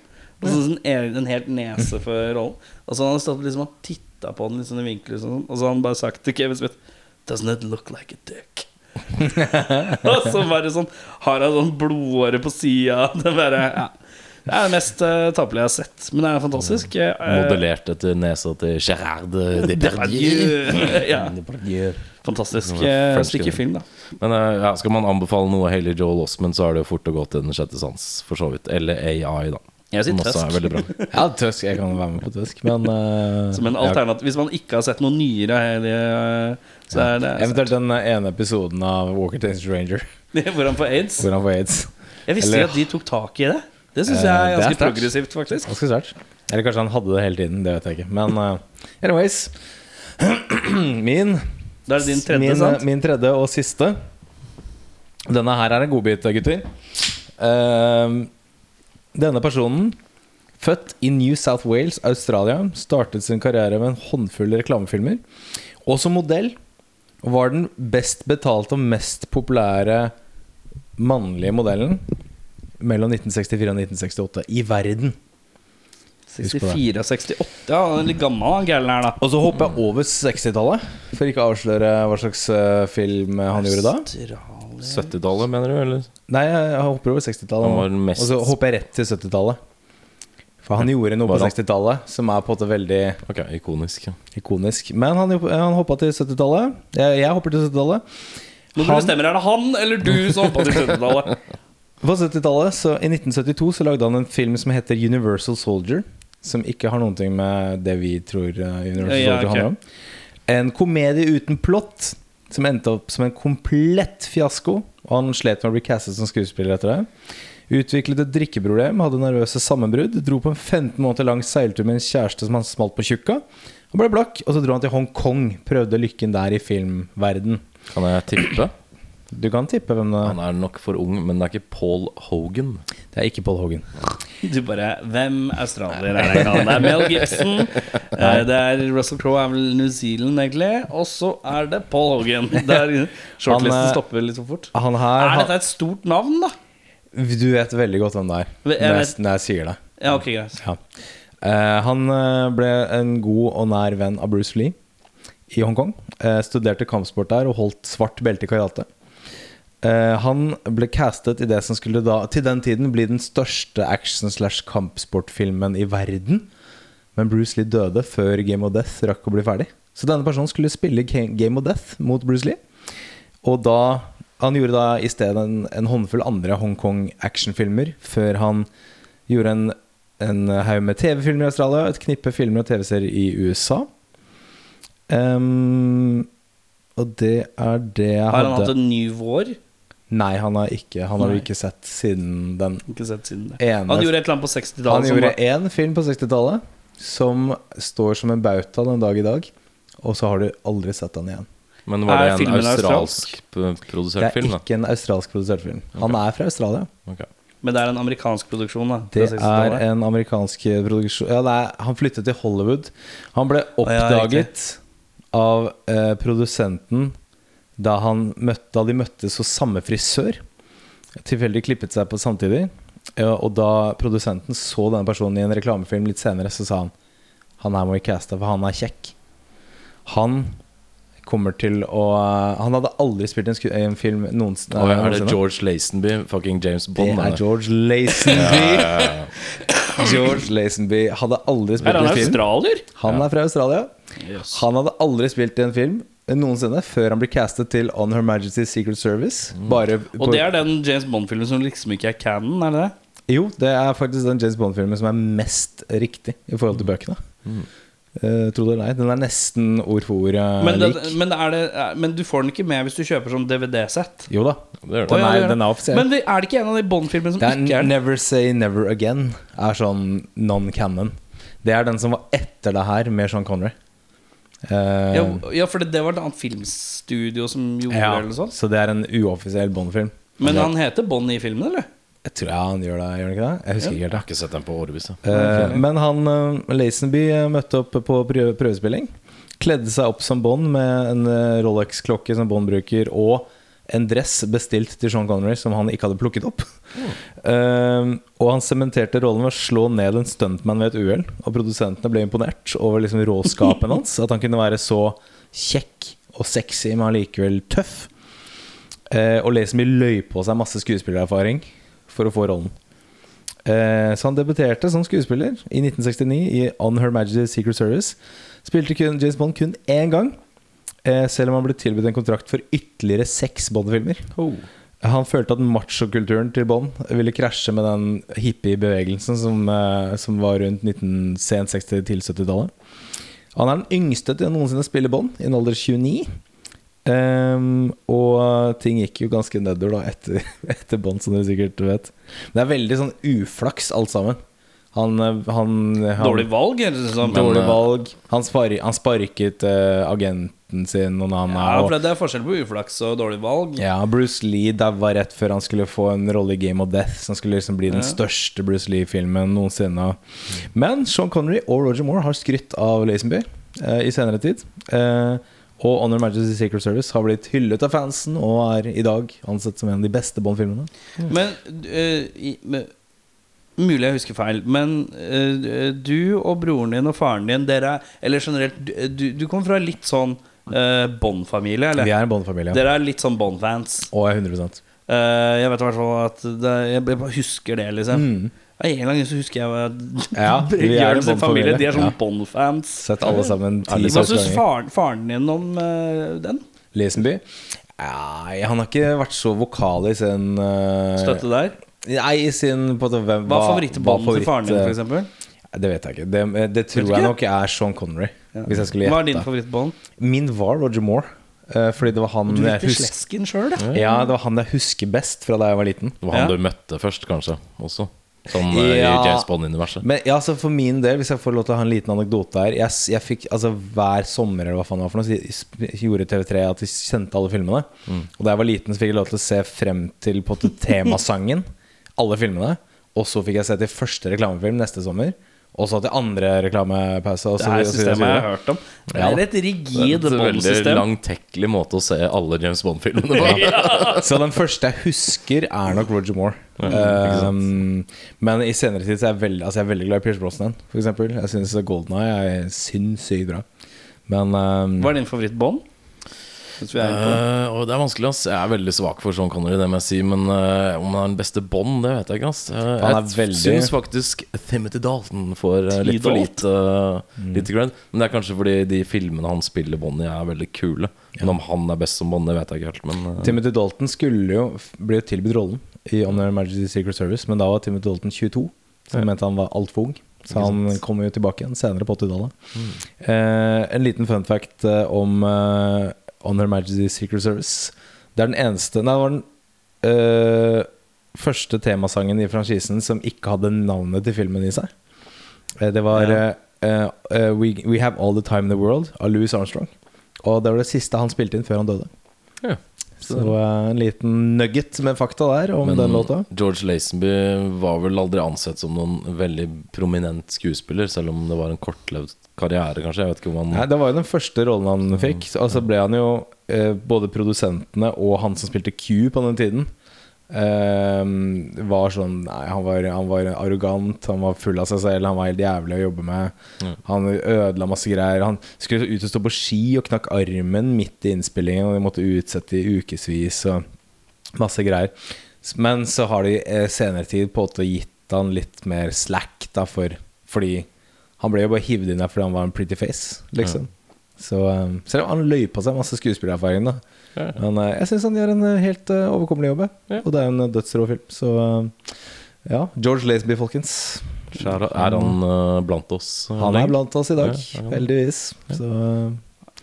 Og så en, en, en helt nese for rollen. Og så hadde han stått liksom og titta på den litt sånn i vinkler, liksom, og så hadde han bare sagt til Kevin Smith Doesn't it look like a dick? og så bare sånn har han sånn blodåre på sida. Ja. Det er det mest uh, tapelige jeg har sett. Men det er fantastisk. Uh, Modellert etter nesa til Gerard Depardieu. ja, fantastisk var eh, stykke film, da. Men ja, skal man anbefale noe Haley Joel Osment, så er det jo fort å gå til Den sjette sans, for så vidt. Eller AI, da. Jeg sier er bra. Ja, Tøsk. Jeg kan være med på Tøsk, men uh, Som en ja. alternativ Hvis man ikke har sett noe nyere eh, så er det Eventuelt den ene episoden av Walker Tanger Ranger, Hvor han får aids. hvor han får aids. Jeg visste Eller- ikke at de tok tak i det. Det syns Eh, jeg er er ganske sterkt. progressivt, faktisk. Ganske sterkt. Eller kanskje han hadde det hele tiden. Det vet jeg ikke. Men uh, anyways Min Da er det din tredje, min, sant? min tredje og siste. Denne her er en godbit, gutter. Uh, denne personen, født i New South Wales, Australia, startet sin karriere med en håndfull reklamefilmer. Og som modell var den best betalte og mest populære mannlige modellen mellom 1964 og 1968 i verden. Husk på det. 64 og 68. Ja, han er litt gammel, han gæren her, da. Og så hopper jeg over 60-tallet, for ikke å avsløre hva slags eh, film han gjorde da. Australia. 70-tallet, mener du? Eller? Nei, jeg hopper over 60-tallet. Han var nå. mest- Og så hopper jeg rett til 70-tallet. For han gjorde noe på Var han- 60-tallet som er på en måte veldig Ok, ikonisk. Ja. ikonisk. Men han, han hoppa til 70-tallet. Jeg, jeg hopper til 70-tallet. Nå Han- bestemmer er det han eller du som hoppa til 70-tallet. På 70-tallet, så I 1972 så lagde han en film som heter Universal Soldier. Som ikke har noen ting med det vi tror uh, Universal Ja, Soldier ok. handler om. En komedie uten plott som endte opp som en komplett fiasko. Og han slet med å bli castet som skuespiller etter det. Utviklet et drikkeproblem, hadde nervøse sammenbrudd. Dro på en 15 måneder lang seiltur med en kjæreste som han smalt på tjukka. Han ble blakk, og så dro han til Hongkong. Prøvde lykken der i filmverden. Kan jeg tippe? Du kan tippe hvem det er. Han er. nok for ung, men det er ikke Paul Hogan. Det er ikke Paul Hogan. Du bare Hvem australier er det? han? Det er Mel Gibson. eh, Det er Russell Crowe er vel New Zealand, egentlig. Og så er det Paul Hogan. Der Shortlisten eh, stopper litt for fort. Han her Er dette et stort navn, da? Du vet veldig godt hvem det er når jeg, når jeg sier det. Ja, ok, greit. Ja. Eh, han ble en god og nær venn av Bruce Lee i Hongkong. Eh, studerte kampsport der og holdt svart belte i karate. Eh, han ble castet i det som skulle da til den tiden bli den største action-slash-kampsportfilmen i verden. Men Bruce Lee døde før Game of Death rakk å bli ferdig. Så denne personen skulle spille Game of Death mot Bruce Lee. Og da Han gjorde da i stedet en, en håndfull andre Hongkong-actionfilmer før han gjorde en, en haug med TV-filmer i Australia, et knippe filmer og TV-serier i USA. Um, og det er det jeg hadde. Har han hatt en ny vår? Nei, han har ikke Han har vi ikke sett siden den Ikke sett siden det. ene Han gjorde et eller annet på 60-tallet. Han gjorde var- én film på 60-tallet som står som en bauta den dag i dag. Og så har du aldri sett den igjen. Men var Er det en filmen australsk Det produsert er film? da? ikke en australsk produsert film. Han er fra Australia. Okay. Men det er en amerikansk produksjon, da. Det er en amerikansk produksjon ja, det er, Han flyttet til Hollywood. Han ble ja, oppdaget av eh, produsenten da, han møtte, da de møttes hos samme frisør. Tilfeldig klippet seg på samtidig. Og da produsenten så denne personen i en reklamefilm litt senere, så sa han Han her må vi caste, for han er kjekk. Han kommer til å Han hadde aldri spilt en, sku- en film noensinne. Og er det noensinne. George Lazenby, fucking James Bond. Det er eller? George Lazenby. George Lazenby hadde aldri spilt en film. australier? Han er fra Australia. Yes. Han hadde aldri spilt i en film noensinne før han blir castet til On Her Majesty's Secret Service. Bare Og det er den James Bond-filmen som liksom ikke er canon, er det det? Jo, det er faktisk den James Bond-filmen som er mest riktig i forhold til bøkene. Eh, tro det eller ei. Den er nesten ord for ord Men, lik. det, men, er det, er- men du får den ikke med hvis du kjøper sånn DVD-sett. Jo da. Det gjør det. Den er, den er offisiell. Men er det ikke en av de Bond-filmene som det er ikke er? Never Say Never Again er sånn non-canon. Det er den som var etter det her, med Sean Connery. Eh, Ja, ja, for det, det var et annet filmstudio som gjorde ja, det, eller sånn. så det er en uoffisiell Bond-film. Men han heter Bond i filmen, eller? Jeg tror ja, han gjør det, gjør han ikke det? Jeg husker ikke helt. Jeg har ikke sett den på årevis. Eh, men han uh, Lazenby eh, møtte opp på prøvespilling. Kledde seg opp som Bond med en Rolex-klokke som Bond bruker, og en dress bestilt til Sean Connery som han ikke hadde plukket opp. Eh, og han sementerte rollen ved å slå ned en stuntman ved et uhell. Og produsentene ble imponert over liksom råskapen hans. At han kunne være så kjekk og sexy, men allikevel tøff. Uh, og Lazenby løy på seg masse skuespillererfaring for å få rollen. Uh, så han debuterte som skuespiller i 1969 i On Her Majesty's Secret Service. Spilte kun James Bond kun én gang, selv om han ble tilbudt en kontrakt for ytterligere seks Bond-filmer. Han følte at machokulturen til Bond ville krasje med den hippie-bevegelsen som, eh, som var rundt 1960 til 70-tallet. Han er den yngste til å noensinne spille Bond, i en alder 29. Um, og ting gikk jo ganske nedover da etter, etter Bond, som dere sikkert vet. Men det er veldig sånn uflaks, alt sammen. Han, eh, han, han Dårlig valg, sånn. Dårlig eh, valg. Han, spar, han sparket eh, agenten sin og han Ja, og, for det er forskjell på uflaks og dårlig valg. ja, Bruce Lee daua rett før han skulle få en rolle i Game of Death, som skulle liksom bli den Ja. største Bruce Lee-filmen noensinne. Men Sean Connery og Roger Moore har skrytt av Lazenby eh, i senere tid. Eh, og Honor Majesty's Secret Service har blitt hyllet av fansen og er i dag ansett som en av de beste Bond-filmene. Men eh, i- men- Mulig jeg husker feil, men uh, du og broren din og faren din Dere er, Eller generelt, du, du, kommer fra litt sånn uh, Bond-familie, eller? Vi er en Bond-familie. Dere er litt sånn Bond-fans. Er 100 Uh, jeg vet i hvert fall at det, Jeg bare husker det, liksom. mm. Av en grunn så husker jeg Ja, vi er en Jørgens familie De er sånn Ja. Bond-fans. Sett alle sammen Alle Hva syns faren, faren din om uh, den? Lesenby? Nei, han har ikke vært så vokal i sin uh, Støtte der? Nei, i sin på, Hva er favorittbånden til faren din, f.eks.? Det vet jeg ikke. Det, det tror ikke? jeg nok er Sean Connery. Hvis jeg skulle Hva er din gjette. favorittbånd? Min var Roger Moore. eh, fordi det var han Du liker slesken sjøl, da. Ja, det var han jeg husker best fra da jeg var liten. Det var han Ja. du møtte først, kanskje. Også Sånn eh, Ja. i James Bond-universet. Men ja, så for min del, hvis jeg får lov til å ha en liten anekdote her Jeg, jeg fikk, altså Hver sommer eller hva faen det var for noe, så gjorde TV3 at de kjente alle filmene. Og da jeg var liten, så fikk jeg lov til å se frem til på temasangen. alle filmene. Og så fikk jeg se til første reklamefilm neste sommer. Og så til andre reklamepause. Og Det så, her og så, systemet jeg har jeg hørt om. Det er et rigid Det er en veldig langtekkelig måte å se alle James Bond-filmene på. Så den første jeg husker, er nok Roger Moore. ikke um, men i senere tid så er jeg veldig, altså jeg er veldig glad i Pierce Brosnan, for eksempel. Jeg syns Golden Eye er sinnssykt bra. Men um, Hva er din favorittbånd? Eh, og det er vanskelig, ass. Jeg er veldig svak for Sean Connery, det må jeg si. Men uh, om han er den beste Bond, det vet jeg ikke, ass. uh, Han er jeg veldig- syns faktisk Timothy Dalton får litt for lite, uh, lite cred. Men det er kanskje fordi de filmene han spiller Bond i, er veldig kule. Men om han er best som Bond, det vet jeg ikke helt. Men Timothy Dalton skulle jo bli tilbudt rollen i On Her Majesty's Secret Service, men da var Timothy Dalton 22, så han mente han var altfor ung. Så han kommer jo tilbake igjen senere på 80-tallet. Eh, en liten fun fact om eh, On Her Majesty's Secret Service. Det er den eneste Nei, det var den eh, første temasangen i franchisen som ikke hadde navnet til filmen i seg. Eh, det var Ja. uh, uh, we, we Have All The Time In The World av Louis Armstrong. Og det var det siste han spilte inn før han døde. Ja. Så eh, en liten nugget med fakta der om Men den låta. George Lazenby var vel aldri ansett som noen veldig prominent skuespiller, selv om det var en kortlevd karriere, kanskje. Jeg vet ikke om han Nei, Det var jo den første rollen han fikk. Og så ble han jo eh, Både produsentene og han som spilte Q på den tiden, Ehm, var sånn Nei, han var, han var arrogant, han var full av seg selv, han var helt jævlig å jobbe med. Han ødela masse greier. Han skulle ut og stå på ski og knakk armen midt i innspillingen, og de måtte utsette i ukevis og masse greier. Men så har de eh, senere tid på en gitt han litt mer slack, da, for, fordi han ble jo bare hivd inn der fordi han var en pretty face, liksom. Så um, selv om han løy på seg masse skuespillererfaring, da. Men eh, jeg syns han gjør en eh, helt eh, overkommelig jobb. Ja. Og det er en uh, dødsrå film. Så ja, George Lazenby, folkens. Er han blant oss? Han er blant oss i dag, Ja, ja. heldigvis. Så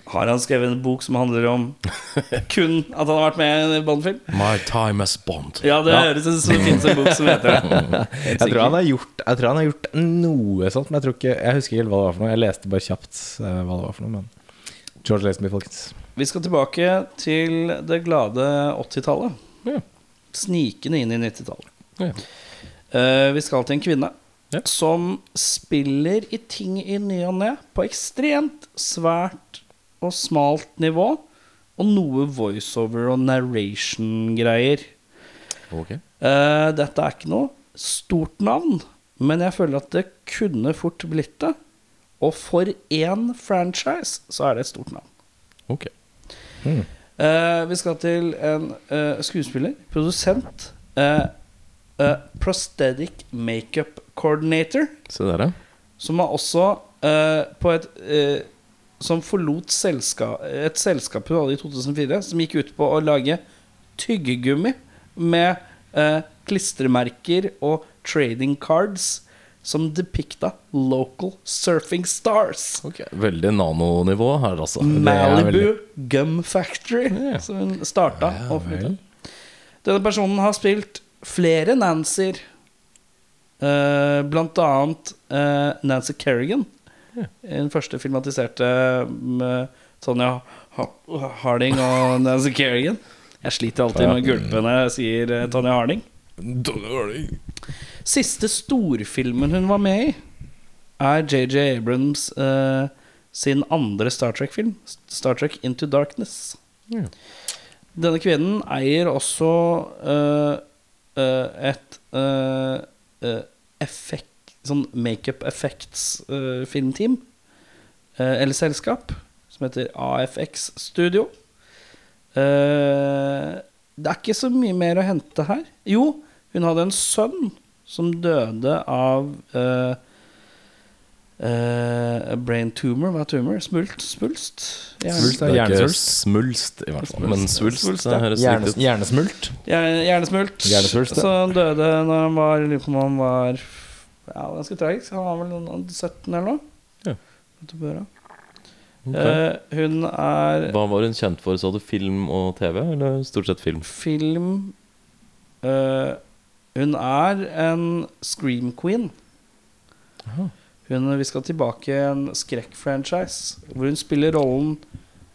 Har han skrevet en bok som handler om kun at han har vært med i en Bond-film? My time as Bond. Ja, det høres ut som det fins en bok som heter det. jeg, tror han har gjort, jeg tror han har gjort noe sånt, men jeg, tror ikke, jeg husker ikke helt hva det var for noe. Jeg leste bare kjapt hva det var for noe. Men George Lazenby, folkens. Vi skal tilbake til det glade 80-tallet. Ja. Snikende inn i 90-tallet. Ja. Eh, vi skal til en kvinne Ja. som spiller i ting i ny og ne på ekstremt svært og smalt nivå. Og noe voiceover og narration-greier. Okay. Eh, dette er ikke noe stort navn, men jeg føler at det kunne fort blitt det. Og for én franchise så er det et stort navn. Eh, vi skal til en eh, skuespiller, produsent, eh, eh, prosthetic makeup coordinator, Se der, ja. som er også eh, på et Som forlot selska, et selskap hun hadde i 2004, som gikk ut på å lage tyggegummi med klistremerker og trading cards som depikta local surfing stars. Okay, Veldig nanonivå her, altså. Malibu veldig- Gum Factory, Ja. som hun starta. Ja, og Denne personen har spilt flere Nancyr. Uh, blant annet uh, Nancy Kerrigan. Ja. Den første filmatiserte med Sonja Harding og Nancy Kerrigan. Jeg sliter alltid med å gulpe når jeg sier eh, Tonja Harding. Siste storfilmen hun var med i, er JJ Abrams uh, sin andre Star Trek-film. Star Trek Into Darkness. Ja. Denne kvinnen eier også uh, uh, et effekt, sånn makeup effects-filmteam. eller selskap. Som heter AFX Studio. Det er ikke så mye mer å hente her. Jo, hun hadde en sønn som døde av uh, uh, brain tumor. Hva er tumor? Smult? Svulst? Smulst Svulst er Hjernesvulst. smulst, i hvert fall. Men svulst, Svulst, det høres Hjerne, riktig ut. hjernesmult. Hjerne- Hjernesmult. Hjernesvulst, ja. Så han døde når han var lurer på om han var Ja, ganske tragisk. Han var vel 17 eller noe. Ja. Okay. Eh, hun er Hva var hun kjent for? Så du film og TV, eller stort sett film? film eh, Hun er en scream queen. Hun, vi skal tilbake i en skrekkfranchise hvor hun spiller rollen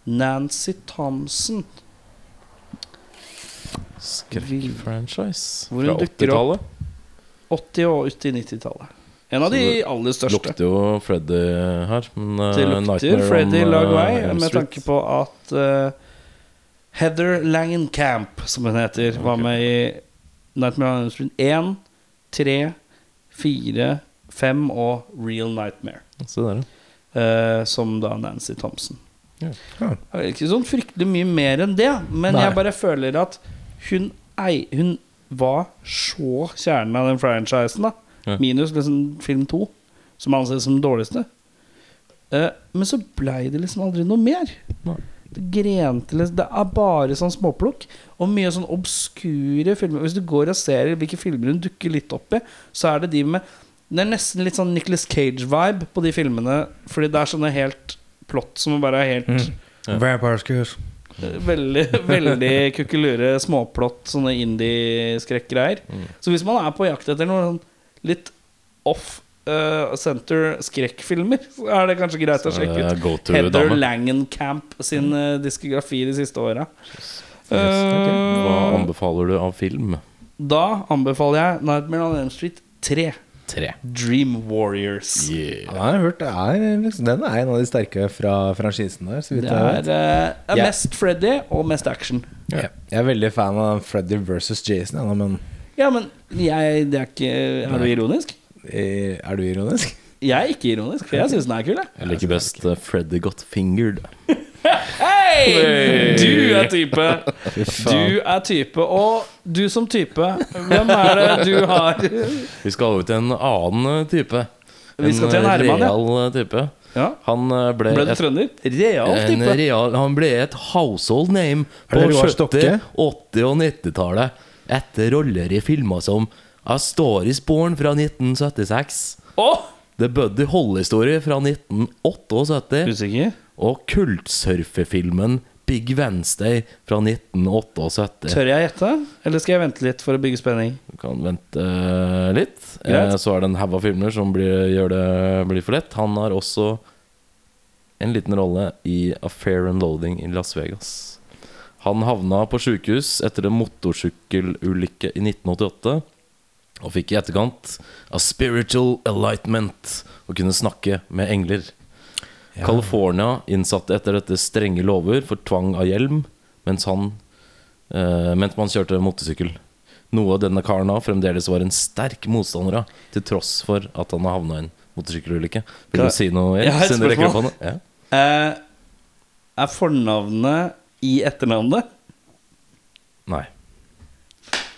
Nancy Thompson. Skrekkfranchise fra hun dukker 80-tallet. 80- og ut i 90-tallet. En av de aller største. Lukter jo Freddy her. Men, uh, Det lukter Nightmare on, Freddy uh, lag vei, med tanke på at uh, Heather Langenkamp, som hun heter, var med i Nightmare on Elm Street 1, 3, 4, 5 og Real Nightmare. Se der, ja. eh, som da Nancy Thompson. Ja. Ja. Det er ikke sånn fryktelig mye mer enn det, men Nei. jeg bare føler at hun, ei, hun var så kjernen av den franchisen, da. Ja. Minus liksom film to, som anses som den dårligste. Eh, men så blei det liksom aldri noe mer. Nei. Det grente Det er bare sånn småplukk. Og mye sånn obskure filmer. Hvis du går og ser hvilke filmer hun dukker litt opp i, så er det de med Det er nesten litt sånn Nicholas Cage-vibe på de filmene. Fordi det er sånne helt plott som bare er helt Mm. Ja. Vampire Screws. Veldig, veldig kukkelure småplott, sånne indie-skrekkgreier. Mm. Så hvis man er på jakt etter noe sånn litt off uh, center skrekkfilmer, så er det kanskje greit å sjekke er ut det go to Heather. Langenkamp sin uh, diskografi de siste åra. Yes. Hva anbefaler du av film? Da anbefaler jeg Nightmare on Elm Street 3. 3. Dream Warriors. Ja, jeg har hørt det er, liksom, Den er en av de sterke fra franchisen der. Så vidt Det jeg er, vet. uh, er mest Freddy og mest action. Jeg jeg er veldig fan av Freddy versus Jason, ja, men Ja, men jeg, det er ikke Er du ironisk? Eh, Er du ironisk? Jeg er ikke ironisk, for jeg syns den er kul. Jeg. Jeg liker best uh, Freddy Got Fingered. Hei! Du er type. Du er type. Og du som type, hvem er det du har Vi skal over til en annen uh, type. Vi skal til en Herman, herremann, ja. real type. Ja. Han ble, Ble du trønder? Real en type. real, han ble et household name på 70-, 80- og 90-tallet. Etter roller i filmer som A står i sporen fra 1976. Å! The Buddy Holly-historie fra 1978. Usikker? Og kultsurfefilmen Big Wednesday fra 1978. Tør jeg gjette? Eller skal jeg vente litt for å bygge spenning? Du kan vente eh, litt. Greit. Eh, så er det en haug av filmer som blir, gjør det blir for lett. Han har også en liten rolle i Affair and Loading i Las Vegas. Han havna på sjukehus etter en motorsykkelulykke i 1988. Og fikk i etterkant A Spiritual Enlightenment og kunne snakke med engler. California innsatte etter dette strenge lover for tvang av hjelm mens han eh, mens man kjørte motorsykkel. Noe denne karen av fremdeles var en sterk motstander av, til tross for at han har havna i en motorsykkelulykke. Vil du si noe? Jeg har et spørsmål. Ja. Eh, er fornavnet i etternavnet? Nei,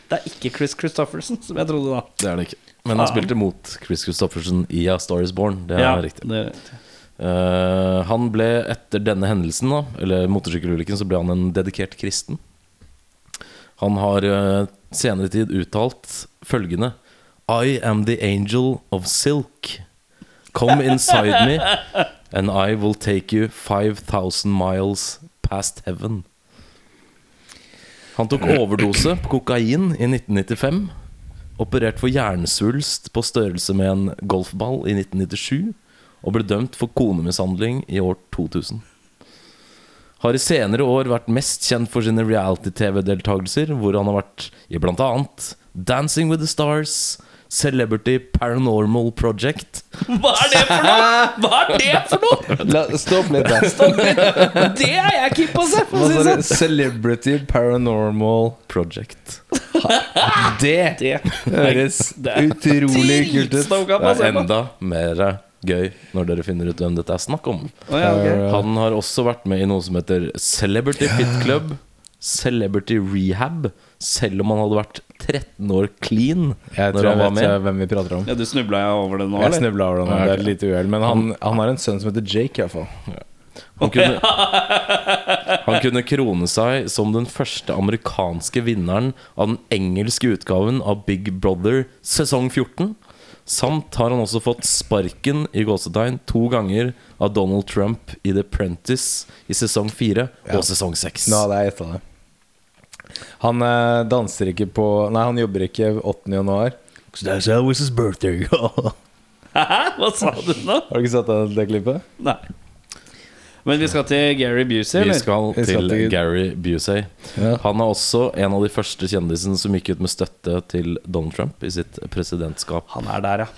Det er ikke Chris Christofferson, som jeg trodde da. det er det ikke. Men han spilte mot Chris Christofferson i A Star Is Born. Det er Ja, riktig. det er riktig. Uh, han ble etter denne hendelsen, da eller motorsykkelulykken, så ble han en dedikert kristen. Han har uh, senere tid uttalt følgende I am the angel of silk. Come inside me, and I will take you 5000 miles past heaven. Han tok overdose på kokain i 1995. Operert for hjernesvulst på størrelse med en golfball i 1997 og ble dømt for konemishandling i år 2000. Har i senere år vært mest kjent for sine reality-TV-deltakelser, hvor han har vært i annet Dancing with the Stars, Celebrity Paranormal Project, Hva er det for noe?! Hva er det for noe?! La, stopp litt der. Det er jeg keen på å se! For å Hva si sa du? sånn. Celebrity Paranormal Project. Det Det høres Det er utrolig kult ut. På Det se er på. enda mer gøy når dere finner ut hvem dette er snakk om. Å, ja, ok. Han har også vært med i noe som heter Celebrity Fit Club, Celebrity Rehab, selv om han hadde vært 13 år clean Jeg når han var vet Jeg vet hvem vi prater om. Ja, du snubla over det nå, Jeg eller? snubla over det nå, det er et lite uhell. Men han, han har en sønn som heter Jake, iallfall. Han kunne, han kunne krone seg som den første amerikanske vinneren av den engelske utgaven av Big Brother sesong 14. Samt har han også fått sparken i gåsetegn to ganger av Donald Trump i The Prentice i sesong 4 Ja. og sesong 6. Nå hadde jeg gjetta det. Han eh, danser ikke på Nei, han jobber ikke 8. januar. That's always his birthday. Hæ? Hva sa du nå? Har du ikke sett det, det klippet? Nei. Men vi skal til Gary Busey, Vi eller? skal Vi skal til til- Gary Busey. Ja. Han er også en av de første kjendisene som gikk ut med støtte til Donald Trump i sitt presidentskap. Han er der, ja.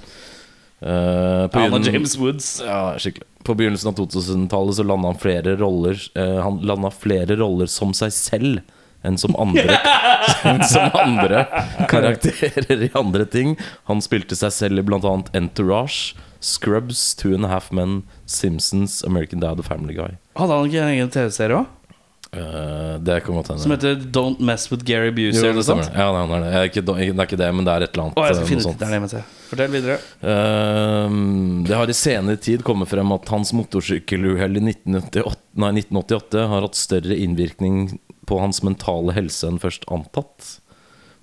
Uh, på Han og James Woods. Ja, skikkelig. På begynnelsen av 2000-tallet så landa han flere roller uh, Han landa flere roller som seg selv enn som andre Som andre karakterer i andre ting. Han spilte seg selv i annet Entourage, Scrubs, Two and a Half Men, Simpsons, American Dad og Family Guy. Hadde han ikke en egen TV-serie òg? Uh, det kan godt hende. Som heter Don't Mess With Gary Buser? Jo, det stemmer. Ja, nei, nei, nei. Ikke, det er ikke det, men det er et eller annet. Oh, jeg eh, skal finne ut det er det Fortell videre. Uh, det har i senere tid kommet frem at hans motorsykkeluhell i 1988, nei, 1988 har hatt større innvirkning på hans mentale helse enn først antatt.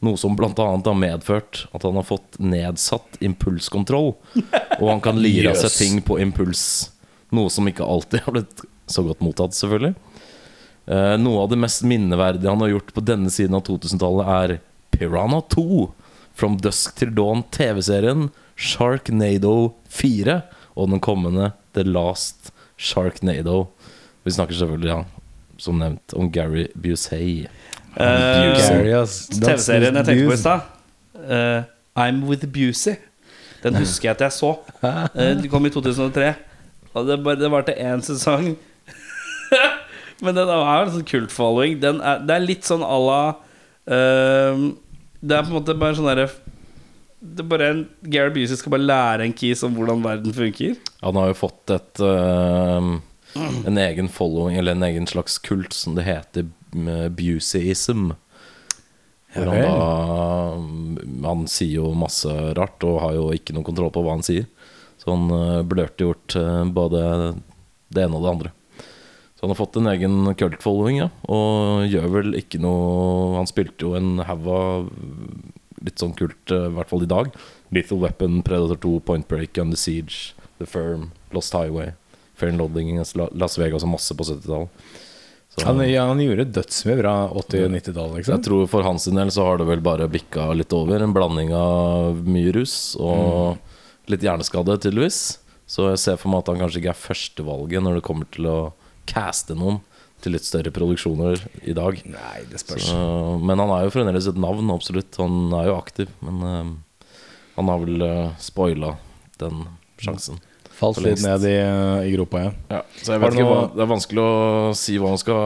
Noe som bl.a. har medført at han har fått nedsatt impulskontroll. Og han kan lire av seg ting på impuls. Noe som ikke alltid har blitt så godt mottatt, selvfølgelig. Eh, noe av det mest minneverdige han har gjort på denne siden av 2000-tallet, er Piranha 2. From Dusk til Dawn, TV-serien Sharknado 4 og den kommende The Last Sharknado. Vi snakker selvfølgelig, ja, som nevnt, om Gary Busey. Uh, Gary. TV-serien jeg tenkte på i stad, uh, I'm With Busey. Den husker jeg at jeg så. Uh, Den kom i 2003. Og det, bare, det varte én sesong. Men den er en sånn kult-following. Den er, det er litt sånn à la uh, Det er på en måte bare sånn derre Det er bare en Gary Busey skal bare lære en kis om hvordan verden funker. Han har jo fått et eh, En egen following, eller en egen slags kult, som det heter Buseyism. Hvor han da Han sier jo masse rart, og har jo ikke noe kontroll på hva han sier. Så han uh, blørte gjort eh, både det ene og det andre. Så han har fått en egen cult-following, ja. Og gjør vel ikke noe Han spilte jo en haug av litt sånn kult, eh, i hvert fall i dag. Lethal Weapon, Predator 2, Point Break, Under Siege, The Firm, Lost Highway, Fair and Loading, Las Vegas og masse på 70-tallet. Han, ja, han gjorde dødsmye bra 80- og 90-tallet, jeg liksom. tror for hans del så har det vel bare bikka litt over. En blanding av mye rus og litt hjerneskade, tydeligvis. Så jeg ser for meg at han kanskje ikke er førstevalget når det kommer til å caste noen til litt større produksjoner i dag. Nei, det Så, spørs. men han er jo fremdeles et navn, absolutt. Han er jo aktiv. Men uh, han har vel uh, spoila den sjansen. Falt litt lengst. ned i, i gropa igjen. Ja, så jeg vet ikke hva, noe- Det er vanskelig å si hva han skal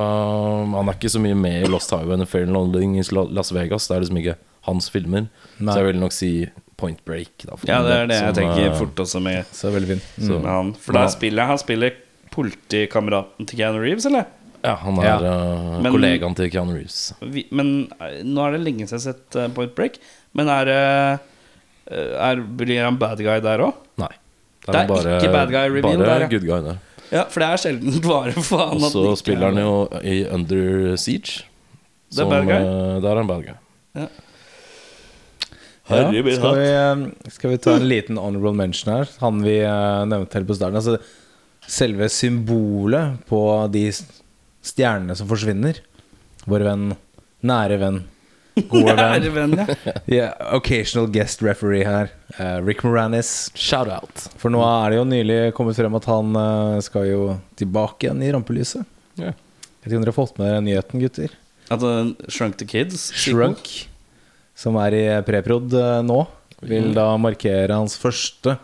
Han er ikke så mye med i Lost Highway and Fair and i Las Vegas. Det er liksom ikke hans filmer. Nei. Så jeg vil nok si Point Break. Da, Ja, det er det jeg tenker eh, fort også med, Så veldig fin. Så- Mm. med han. For der spiller han spiller politikameraten til Keanu Reeves, eller? Ja, han er Ja. eh, Men- kollegaen til Keanu Reeves. Vi, men eh, nå er det lenge siden jeg har sett uh, Point Break. Men er, uh, er Blir han bad guy der òg? Nei. Det er ikke bad guy reveal Bare der, ja. good guy der. Ja, for det er sjelden bare faen Og så ikke spiller han er- jo i Under Siege. Det er bad guy? eh, der er han bad guy. Ja, min skal, vi, eh, skal vi ta en liten honorable mention her? Han vi eh, nevnte helt på starten. Altså, selve symbolet på de stjernene som forsvinner. Vår venn, nære venn, gode venn. Nære venn, ja. Ja, occasional guest referee her. Uh, Rick Moranis. Shout out. For nå er det jo nylig kommet frem at han uh, skal jo tilbake igjen i rampelyset. Yeah. Vet ikke om dere har fått med dere nyheten, gutter? At uh, Shrunk the Kids Shrunk, som er i preprod uh, nå, vil da markere hans første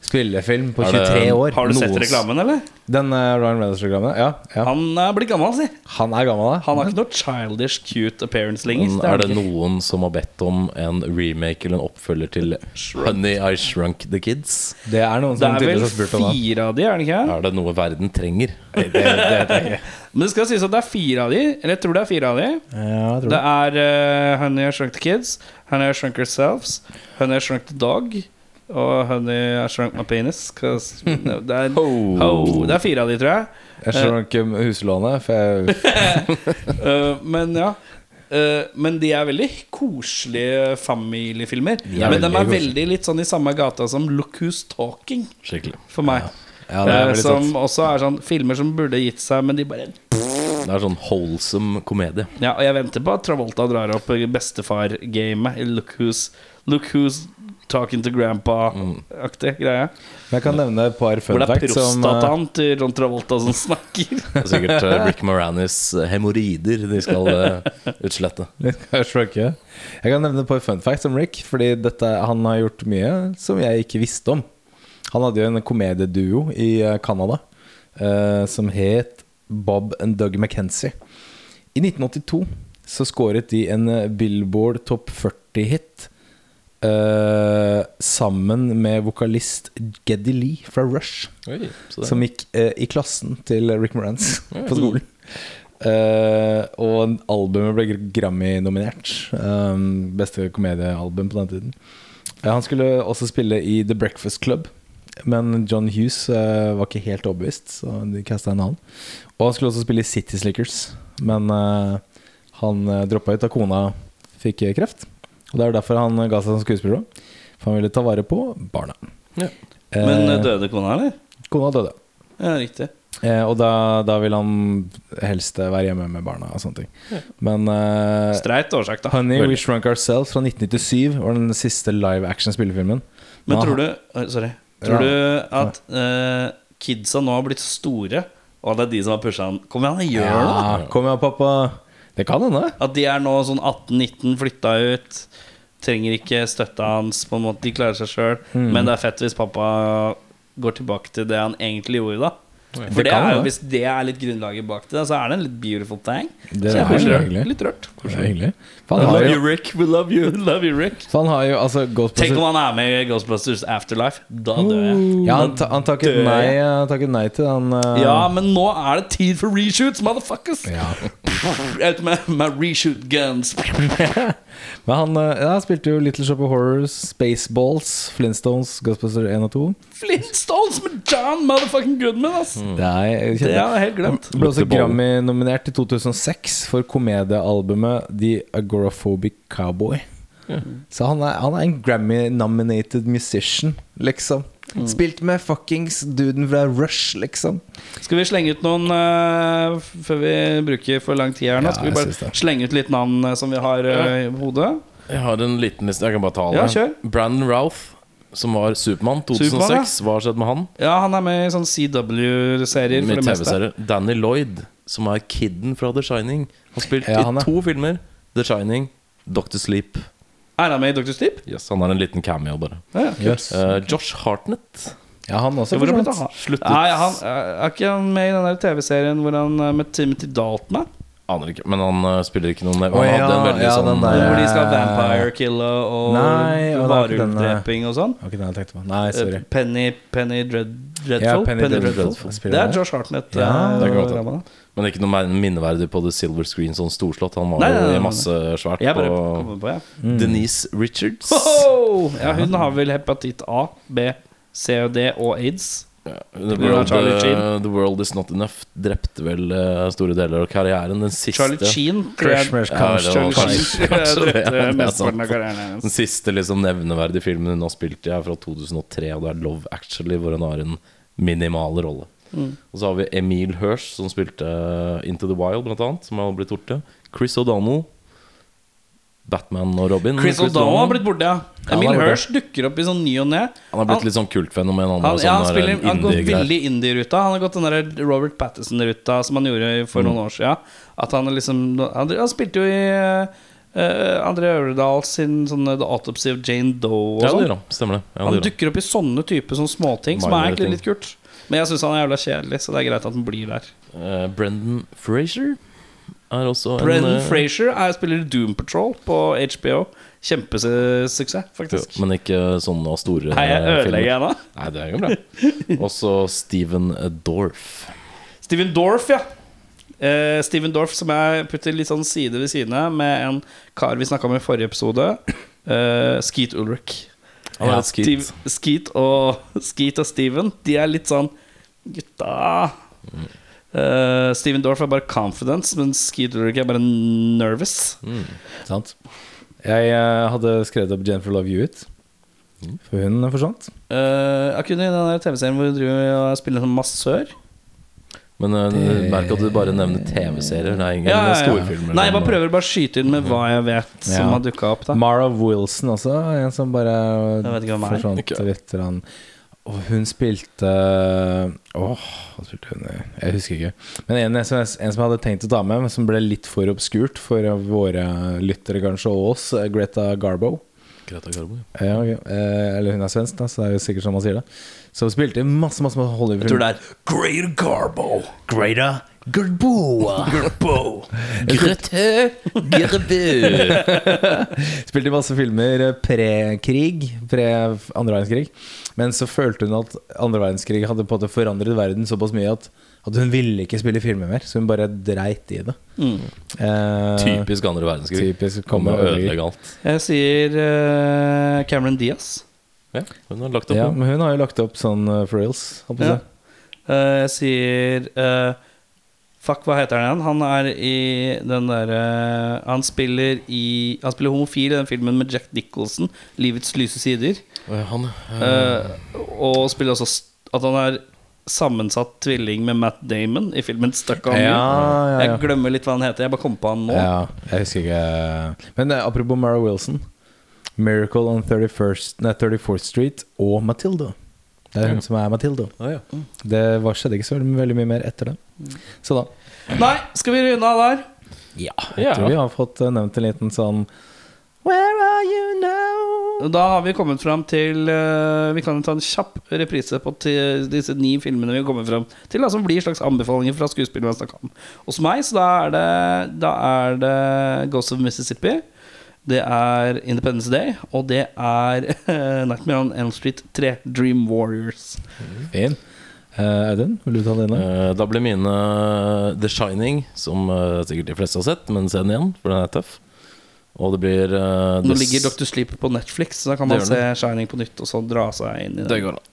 spillefilm på Er det- 23 år. Har du sett reklamen, eller? Den uh, Ryan Reynolds-reklamen? Ja, ja. Han, Han er blitt gammel, si. er gammel, da. Han har ikke noe childish cute appearance lenger. Det er det ikke. noen som har bedt om en remake eller en oppfølger til Honey I Shrunk the Kids? Det er noen som er vel tydeligvis har spurt om det. fire av de, er det ikke? Er det noe verden trenger? Det, det, det. Men det skal sies at det er fire av de. Eller jeg tror det er fire av de. Ja, jeg tror Det det. er uh, Honey I Shrunk the Kids, Honey I Shrunk Yourselves, Honey I Shrunk the Dog og Honey I Shrunk My Penis. no, Det er, oh. det er fire av de, tror jeg. Jeg skjønner ikke huslånet, for jeg Eh, men ja. Eh, men de er veldig koselige familiefilmer. De men de er koselige. veldig litt sånn i samme gata som Look Who's Talking, Skikkelig. for meg. Ja, det Eh, som sant. også er sånn filmer som burde gitt seg, men de bare Det er sånn wholesome komedie. Ja, og jeg venter på at Travolta drar opp bestefar-gamet Look Who's Look Who's Talking to Grandpa-aktig greie. Men jeg kan nevne et par Hvor fun det er prostataen uh, eh, til John Travolta som snakker. Det er sikkert uh, Rick Moranis eh, hemoroider de skal uh, utslette. Jeg. Jeg kan nevne et par fun facts om Rick, fordi dette, han har gjort mye som jeg ikke visste om. Han hadde jo en komedieduo i eh, Canada eh, som het Bob and Doug McKenzie. I 1982 så skåret de en eh, Billboard topp 40-hit eh, sammen med vokalist Geddy Lee fra Rush. Oi, Som gikk uh, i klassen til Rick Morantz på skolen. Uh, og albumet ble Grammy-nominert. Um, beste komediealbum på den tiden. Han skulle også spille i The Breakfast Club, men John Hughes var ikke helt overbevist, så de casta en annen. Og han skulle også spille i City Slickers, men han uh, droppa ut da kona fikk kreft. Og det er derfor han ga seg som skuespiller òg. For han ville ta vare på barna. Ja. Men Eh, eh, døde kona, eller? Kona døde. Ja, riktig. Eh, og da, da vil han helst være hjemme med barna og sånne ting. Men eh, Streit årsak, da. Honey, We Shrunk Ourselves fra 1997 var den siste live action-spillefilmen. Men han- tror du Sorry. Tror Ja. du at eh, kidsa nå har blitt store, og det er de som har pusha han Kom igjen, gjør ja, det! Kom igjen, pappa. Det kan hende. At de er nå sånn 18-19, flytta ut. Trenger ikke støtta hans. På en måte De klarer seg sjøl. Mm. Men det er fett hvis pappa går tilbake til det han egentlig gjorde. da For det kan er jo, hvis det er litt grunnlaget bak det, så er det en litt beautiful thing. Det er, er hyggelig. Litt rørt. Det er hyggelig. For We han har love jo, you, Rick. We love you. Love you, Rick. for han har jo altså Tenk om han er med i Ghostbusters Afterlife. Da dør jeg. Ja, han, ta, han takket dør nei, han takket nei til han uh... Ja, men nå er det tid for reshoots, motherfuckers! ja. Er med, med reshoot guns. Men han, eh, ja, spilte jo Little Shop of Horrors, Spaceballs, Flintstones, Ghostbusters 1 og 2. Flintstones med John motherfucking Goodman, ass! Det er, Det har jeg helt glemt. Han ble også Grammy-nominert i 2006 for komediealbumet The Agoraphobic Cowboy. Så han er, han er en Grammy-nominated musician, liksom. Spilt med fuckings duden fra Rush, liksom. Skal vi slenge ut noen uh, før vi bruker for lang tid her nå? Ja, Skal vi bare slenge ut litt navn uh, som vi har uh, i hodet? Jeg har en liten liste. Jeg kan bare ta alle. Ja. Brandon Routh, som var Supermann 2006. Superman, Hva har skjedd med han? Ja, han er med i sånn CW-serier Med. TV-serier. Danny Lloyd, som er kidden fra The Shining. Han har spilt Ja, han i to filmer. The Shining, Doctor Sleep. Er han med i Dr. Sleep? Yes, han har en liten cameo, bare. Ja, ja. Yes. uh, Josh Hartnett. Ja, han også, for så vidt. han? Sluttet Nei, han, er er ikke han med i den TV-serien hvor han er med Timothy Dalton? Er? Aner ikke, men han uh, spiller ikke noen Han hadde ja, en veldig ja, sånn den der- eh, Hvor de skal ha vampire kille og Nei, varulvdreping og sånn? Ikke den jeg tenkte på. Nei, sorry. Eh, Penny, Penny Dread, Dreadful? Ja, Penny Dreadful. Dreadful. Det er? Josh Hartnett. Ja, eh, det er godt ramma, det Men ikke noe minneverdig på The Silver Screen, sånn storslått. Han var Nei, nei, jo i masse svært Jeg bare på på, ja. Mm. Denise Richards. Hoho! Ja, hun har vel hepatitt A, B, C og D og aids. Ja, The, world, eh, the World Is Not Enough drepte vel eh, store deler av karrieren. Den siste Charlie Sheen. er. Den siste liksom nevneverdige filmen hun har spilt i, er fra 2003, og det er Love Actually, hvor hun har en minimal rolle. Mm. Og så har vi Emil Hirsch, som spilte eh, Into the Wild, blant annet, som har blitt borte. Chris O'Donnell. Batman og Robin. Chris O'Donnell har blitt borte, ja. han Emil. Hirsch dukker opp i sånn ny og ne. Han har blitt litt sånn kultfenomen. Han, Han, ja, han, sånn spiller, han har gått veldig indie-ruta. Han har gått den der Robert Patterson-ruta som han gjorde for Mm. noen år siden. At han liksom Han, han spilte jo i uh, André Øvredal sin sånne, The Autopsy of Jane Doe Ja, det sånn. han. Stemmer det. Ja, Han det han. dukker opp i sånne typer sånne småting som er egentlig litt kult. Men jeg syns han er jævla kjedelig, så det er greit at han blir der. Uh, Brendan Frazier er også Brendan en eh, Frazier er spiller Doom Patrol på HBO. Kjempesuksess, faktisk. Men ikke sånne store Nei, jeg ødelegger jeg nå? Nei, det går bra. Også Steven Dorff. Steven Dorff, ja. Uh, Steven Dorff som jeg putter litt sånn side ved side med en kar vi snakka om i forrige episode. Uh, Skeet Ulrich. Ja. Steve- Skeet og Skeet og Steven, de er litt sånn Gutta. Eh, Steven Dorff er bare confidence, mens Skeet Ulrich er bare nervous. Sant. Jeg uh, hadde skrevet opp Jennifer Love Hewitt. For hun forsvant. Uh, jeg kunne i den TV-serien hvor hun driver og spiller som massør. Men uh, Det- merk at du bare nevner TV-serier. Det er ingen Ja, ja, ja. storfilmer. Nei, jeg bare prøver bare å skyte inn med hva jeg vet som Ja. har dukka opp. da Mara Wilson også, en som bare forsvant litt. Og hun spilte Åh, hva spilte hun i? Jeg husker ikke. Men en, en, som jeg, en som jeg hadde tenkt å ta med, men som ble litt for obskurt for våre lyttere kanskje, og oss, eh, Greta Garbo. Greta Garbo, ja. Ja, ok. eh, eller hun er svensk, da, så det er jo sikkert sånn man sier det. Så hun spilte masse, masse masse, Hollywood. Jeg tror det er Greater Garbo. Greta Garbo. Garbo. Grete Garbo. Spilte masse filmer eh, pre-krig, pre-andre verdenskrig. Men så følte hun at andre verdenskrig hadde på en måte forandret verden såpass mye at, at hun ville ikke spille filmer mer. Så hun bare dreit i det. Mm. Eh, Typisk andre verdenskrig. Typisk Kommer og ødelegger ødelegge. ødelegge alt. Jeg sier eh, Cameron Diaz. Ja, hun har lagt opp Ja, men hun har jo lagt opp sånn uh, for reals. Ja. Eh, jeg sier uh, Fuck, hva heter han igjen? Han er i den derre Han spiller i Han spiller homofil i den filmen med Jack Nicholson, 'Livets lyse sider'. Han Eh, og spiller også at han er sammensatt tvilling med Matt Damon i filmen 'Stuck on Ja, You'. ja, ja. Jeg glemmer litt hva han heter. Jeg bare kom på han nå. ja, jeg husker ikke Men apropos Mara Wilson. 'Miracle on 31st, nei, 34th Street' og 'Matilda'. Det er hun Ja. som er Matilda. Ah, ja. Det var, skjedde ikke så veldig, mye mer etter det. Så da Nei, skal vi runde av der? Ja, jeg Ja. tror vi har fått eh, nevnt en liten sånn Where are you now? Da har vi kommet fram til uh, Vi kan ta en kjapp reprise på disse ni filmene vi har kommet fram til, da, som blir slags anbefalinger fra om. Hos meg så da er det, da er det Ghost of Mississippi. Det er Independence Day, og det er eh, Nightmare on Elm Street 3, Dream Warriors. Fin. Eh, Audun, vil du ta dine? Uh, Da blir mine uh, The Shining, som eh, sikkert de fleste har sett, men se den igjen, for den er tøff. Og det blir eh, Nå ligger Dr. Sleep på Netflix, så da kan man se Shining på nytt og så dra seg inn i det. Det går da.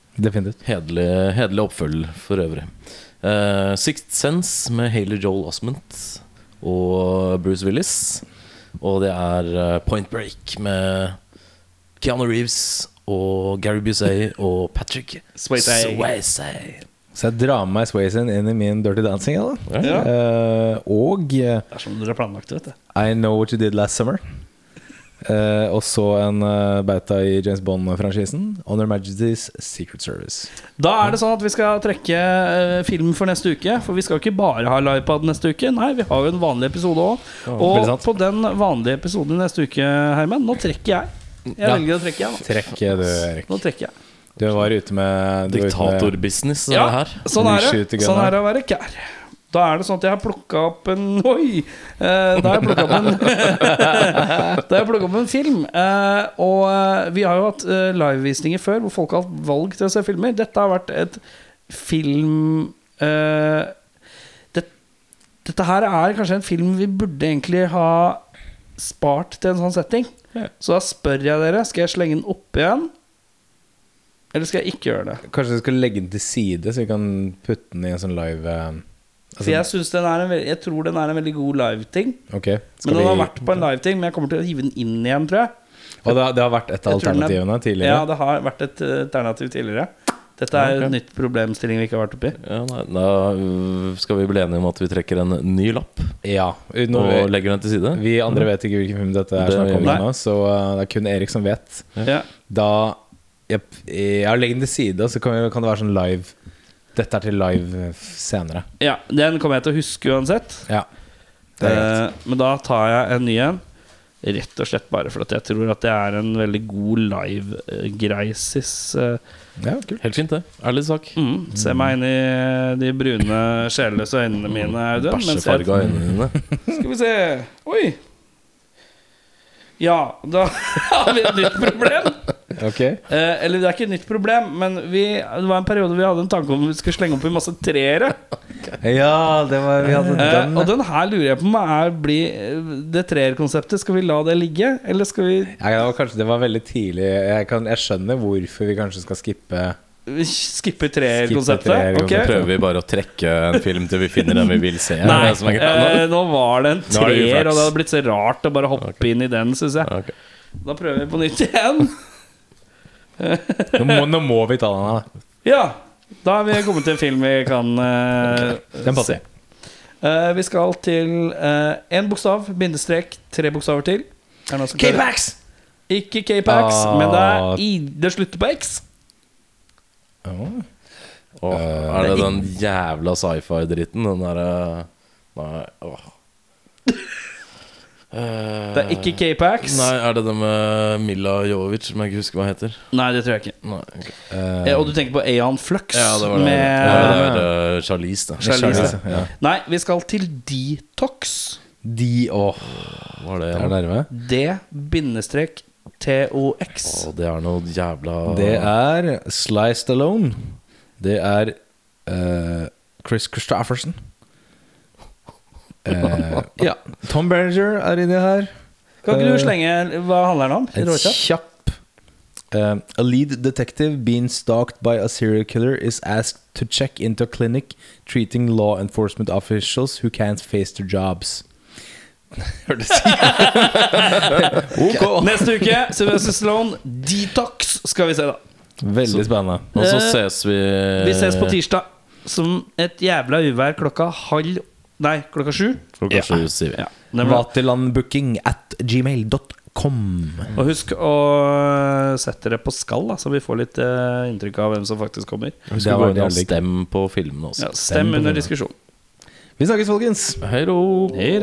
Hederlig oppfølg for øvrig. Uh, Sixth Sense med Haley Joel Osment og Bruce Willis. Og det er eh, Point Break med Keanu Reeves og Gary Busey og Patrick Swayze. Så jeg drar med meg Swayze inn i min Dirty Dancing. Ja, da. Ja. Eh, og eh, Det er som dere har planlagt det, vet du. I Know What You Did Last Summer. Eh, og så en uh, bauta i James Bond-franchisen. On Her Majesty's Secret Service. Da er det sånn at vi skal trekke uh, film for neste uke. For vi skal ikke bare ha livepad neste uke. Nei, vi har jo en vanlig episode òg. Og på den vanlige episoden neste uke, Herman, nå trekker jeg. Jeg Ja. velger å trekke, jeg. nå. Trekk du, Erik. Nå trekker jeg. Du var ute med Diktatorbusiness, Ja, det her. sånn er det. Sånn er det å være kær. Da er det sånn at jeg har plukka opp en Oi! Eh, da har jeg plukka opp en Da har jeg plukket opp en film. Eh, og eh, vi har jo hatt eh, livevisninger før hvor folk har hatt valg til å se filmer. Dette har vært et film eh, det, Dette her er kanskje en film vi burde egentlig ha spart til en sånn setting. Ja. Så da spør jeg dere, skal jeg slenge den opp igjen? Eller skal jeg ikke gjøre det? Kanskje vi skal legge den til side, så vi kan putte den i en sånn live For jeg, synes den er en veldig, jeg tror den er en veldig god live-ting. Okay. Men den har vært på en live-ting, men jeg kommer til å hive den inn igjen, tror jeg. Og det, har- det har vært et av alternativene tidligere? er- Ja, det har vært et eh, alternativ tidligere. Dette er Ja, ok. et nytt problemstilling vi ikke har vært oppi. Ja, nei, da øh, skal vi bli enige om at vi trekker en ny lapp Ja. Nå, og vi, legger den til side. vi andre vet ikke hvilken film dette er Det snakk om nå, så eh, det er kun Erik som vet. Ja. Da Jeg, jeg legger den til side, og så kan, vi- kan det være sånn live Dette er til live eh, senere. ja, Den kommer jeg til å huske uansett. Ja. Er. Eh, men da tar jeg en ny en. Rett og slett bare fordi jeg tror at det er en veldig god live-greisis. eh. Ja, kult. Helt fint, det. Ærlig sak. Mm. Se meg inn i de brune, sjelløse øynene mine, Audun. Bæsjefarga øynene dine. Skal vi se Oi! Ja, da har vi et nytt problem. Ok. Eh, eller det er ikke et nytt problem, men vi, det var en periode vi hadde en tanke om vi skulle slenge opp i masse treere. Ja, det var Vi hadde Eh, og den her lurer jeg på om er bli, det treerkonseptet. Skal vi la det ligge, eller skal vi Ja, det var kanskje det var veldig tidlig. Jeg, kan, jeg skjønner hvorfor vi kanskje skal skippe skippe treerkonseptet? Tre okay. Nå Prøver vi bare å trekke en film til vi finner den vi vil se? Nei, det som greia? eh, nå var det en er treer, og det hadde blitt så rart å bare hoppe inn i den, syns jeg. Okay. Da prøver vi på nytt igjen. Nå må, nå må vi ta den her. da. Ja, da har vi kommet til en film vi kan uh, Den passer. se. Eh, vi skal til én bokstav, bindestrek, tre bokstaver til. K-Pax! Ikke K-Pax, Ah. men det er i Det slutter på X. Oh. Oh, er det den jævla sci-fi-dritten? Den derre Nei, åh. Eh, Det er ikke K-Pax. Nei, er det det med Mila Jovic, som jeg ikke husker hva heter? Nei, det tror jeg ikke. Nei, okay. Eh, Eh, og du tenker på Aeon Flux Ja, det var det. med ja, det var, Charlize, da. Charlize. Charlize, ja. Nei, vi skal til Detox. De Åh, Var det det er nærme. D-bindestrek TOX. Å, det er noe jævla Det er Sliced Alone. Det er uh, Chris Christofferson. Eh, ja. Tom Berenger er inni her. Kan ikke Eh, du slenge Hva handler den om? En kjapp Uh, A lead detective being stalked by a serial killer is asked to check into a clinic treating law enforcement officials who can't face their jobs. Hørtes. Neste uke, Sylvester Sloan Detox skal vi se, da. Veldig spennende. Og så Eh, ses vi Vi ses på tirsdag. Som et jævla uvær klokka halv Nei, klokka sju. klokka sju, sier vi. Ja. Vaterlandbooking at gmail.com. Og husk å sette det på skall, da, så vi får litt uh, inntrykk av hvem som faktisk kommer. Det var jævlig- stemme på filmene også. Ja, stem stem under det. diskusjon. Vi snakkes, folkens. Hei då! Hei,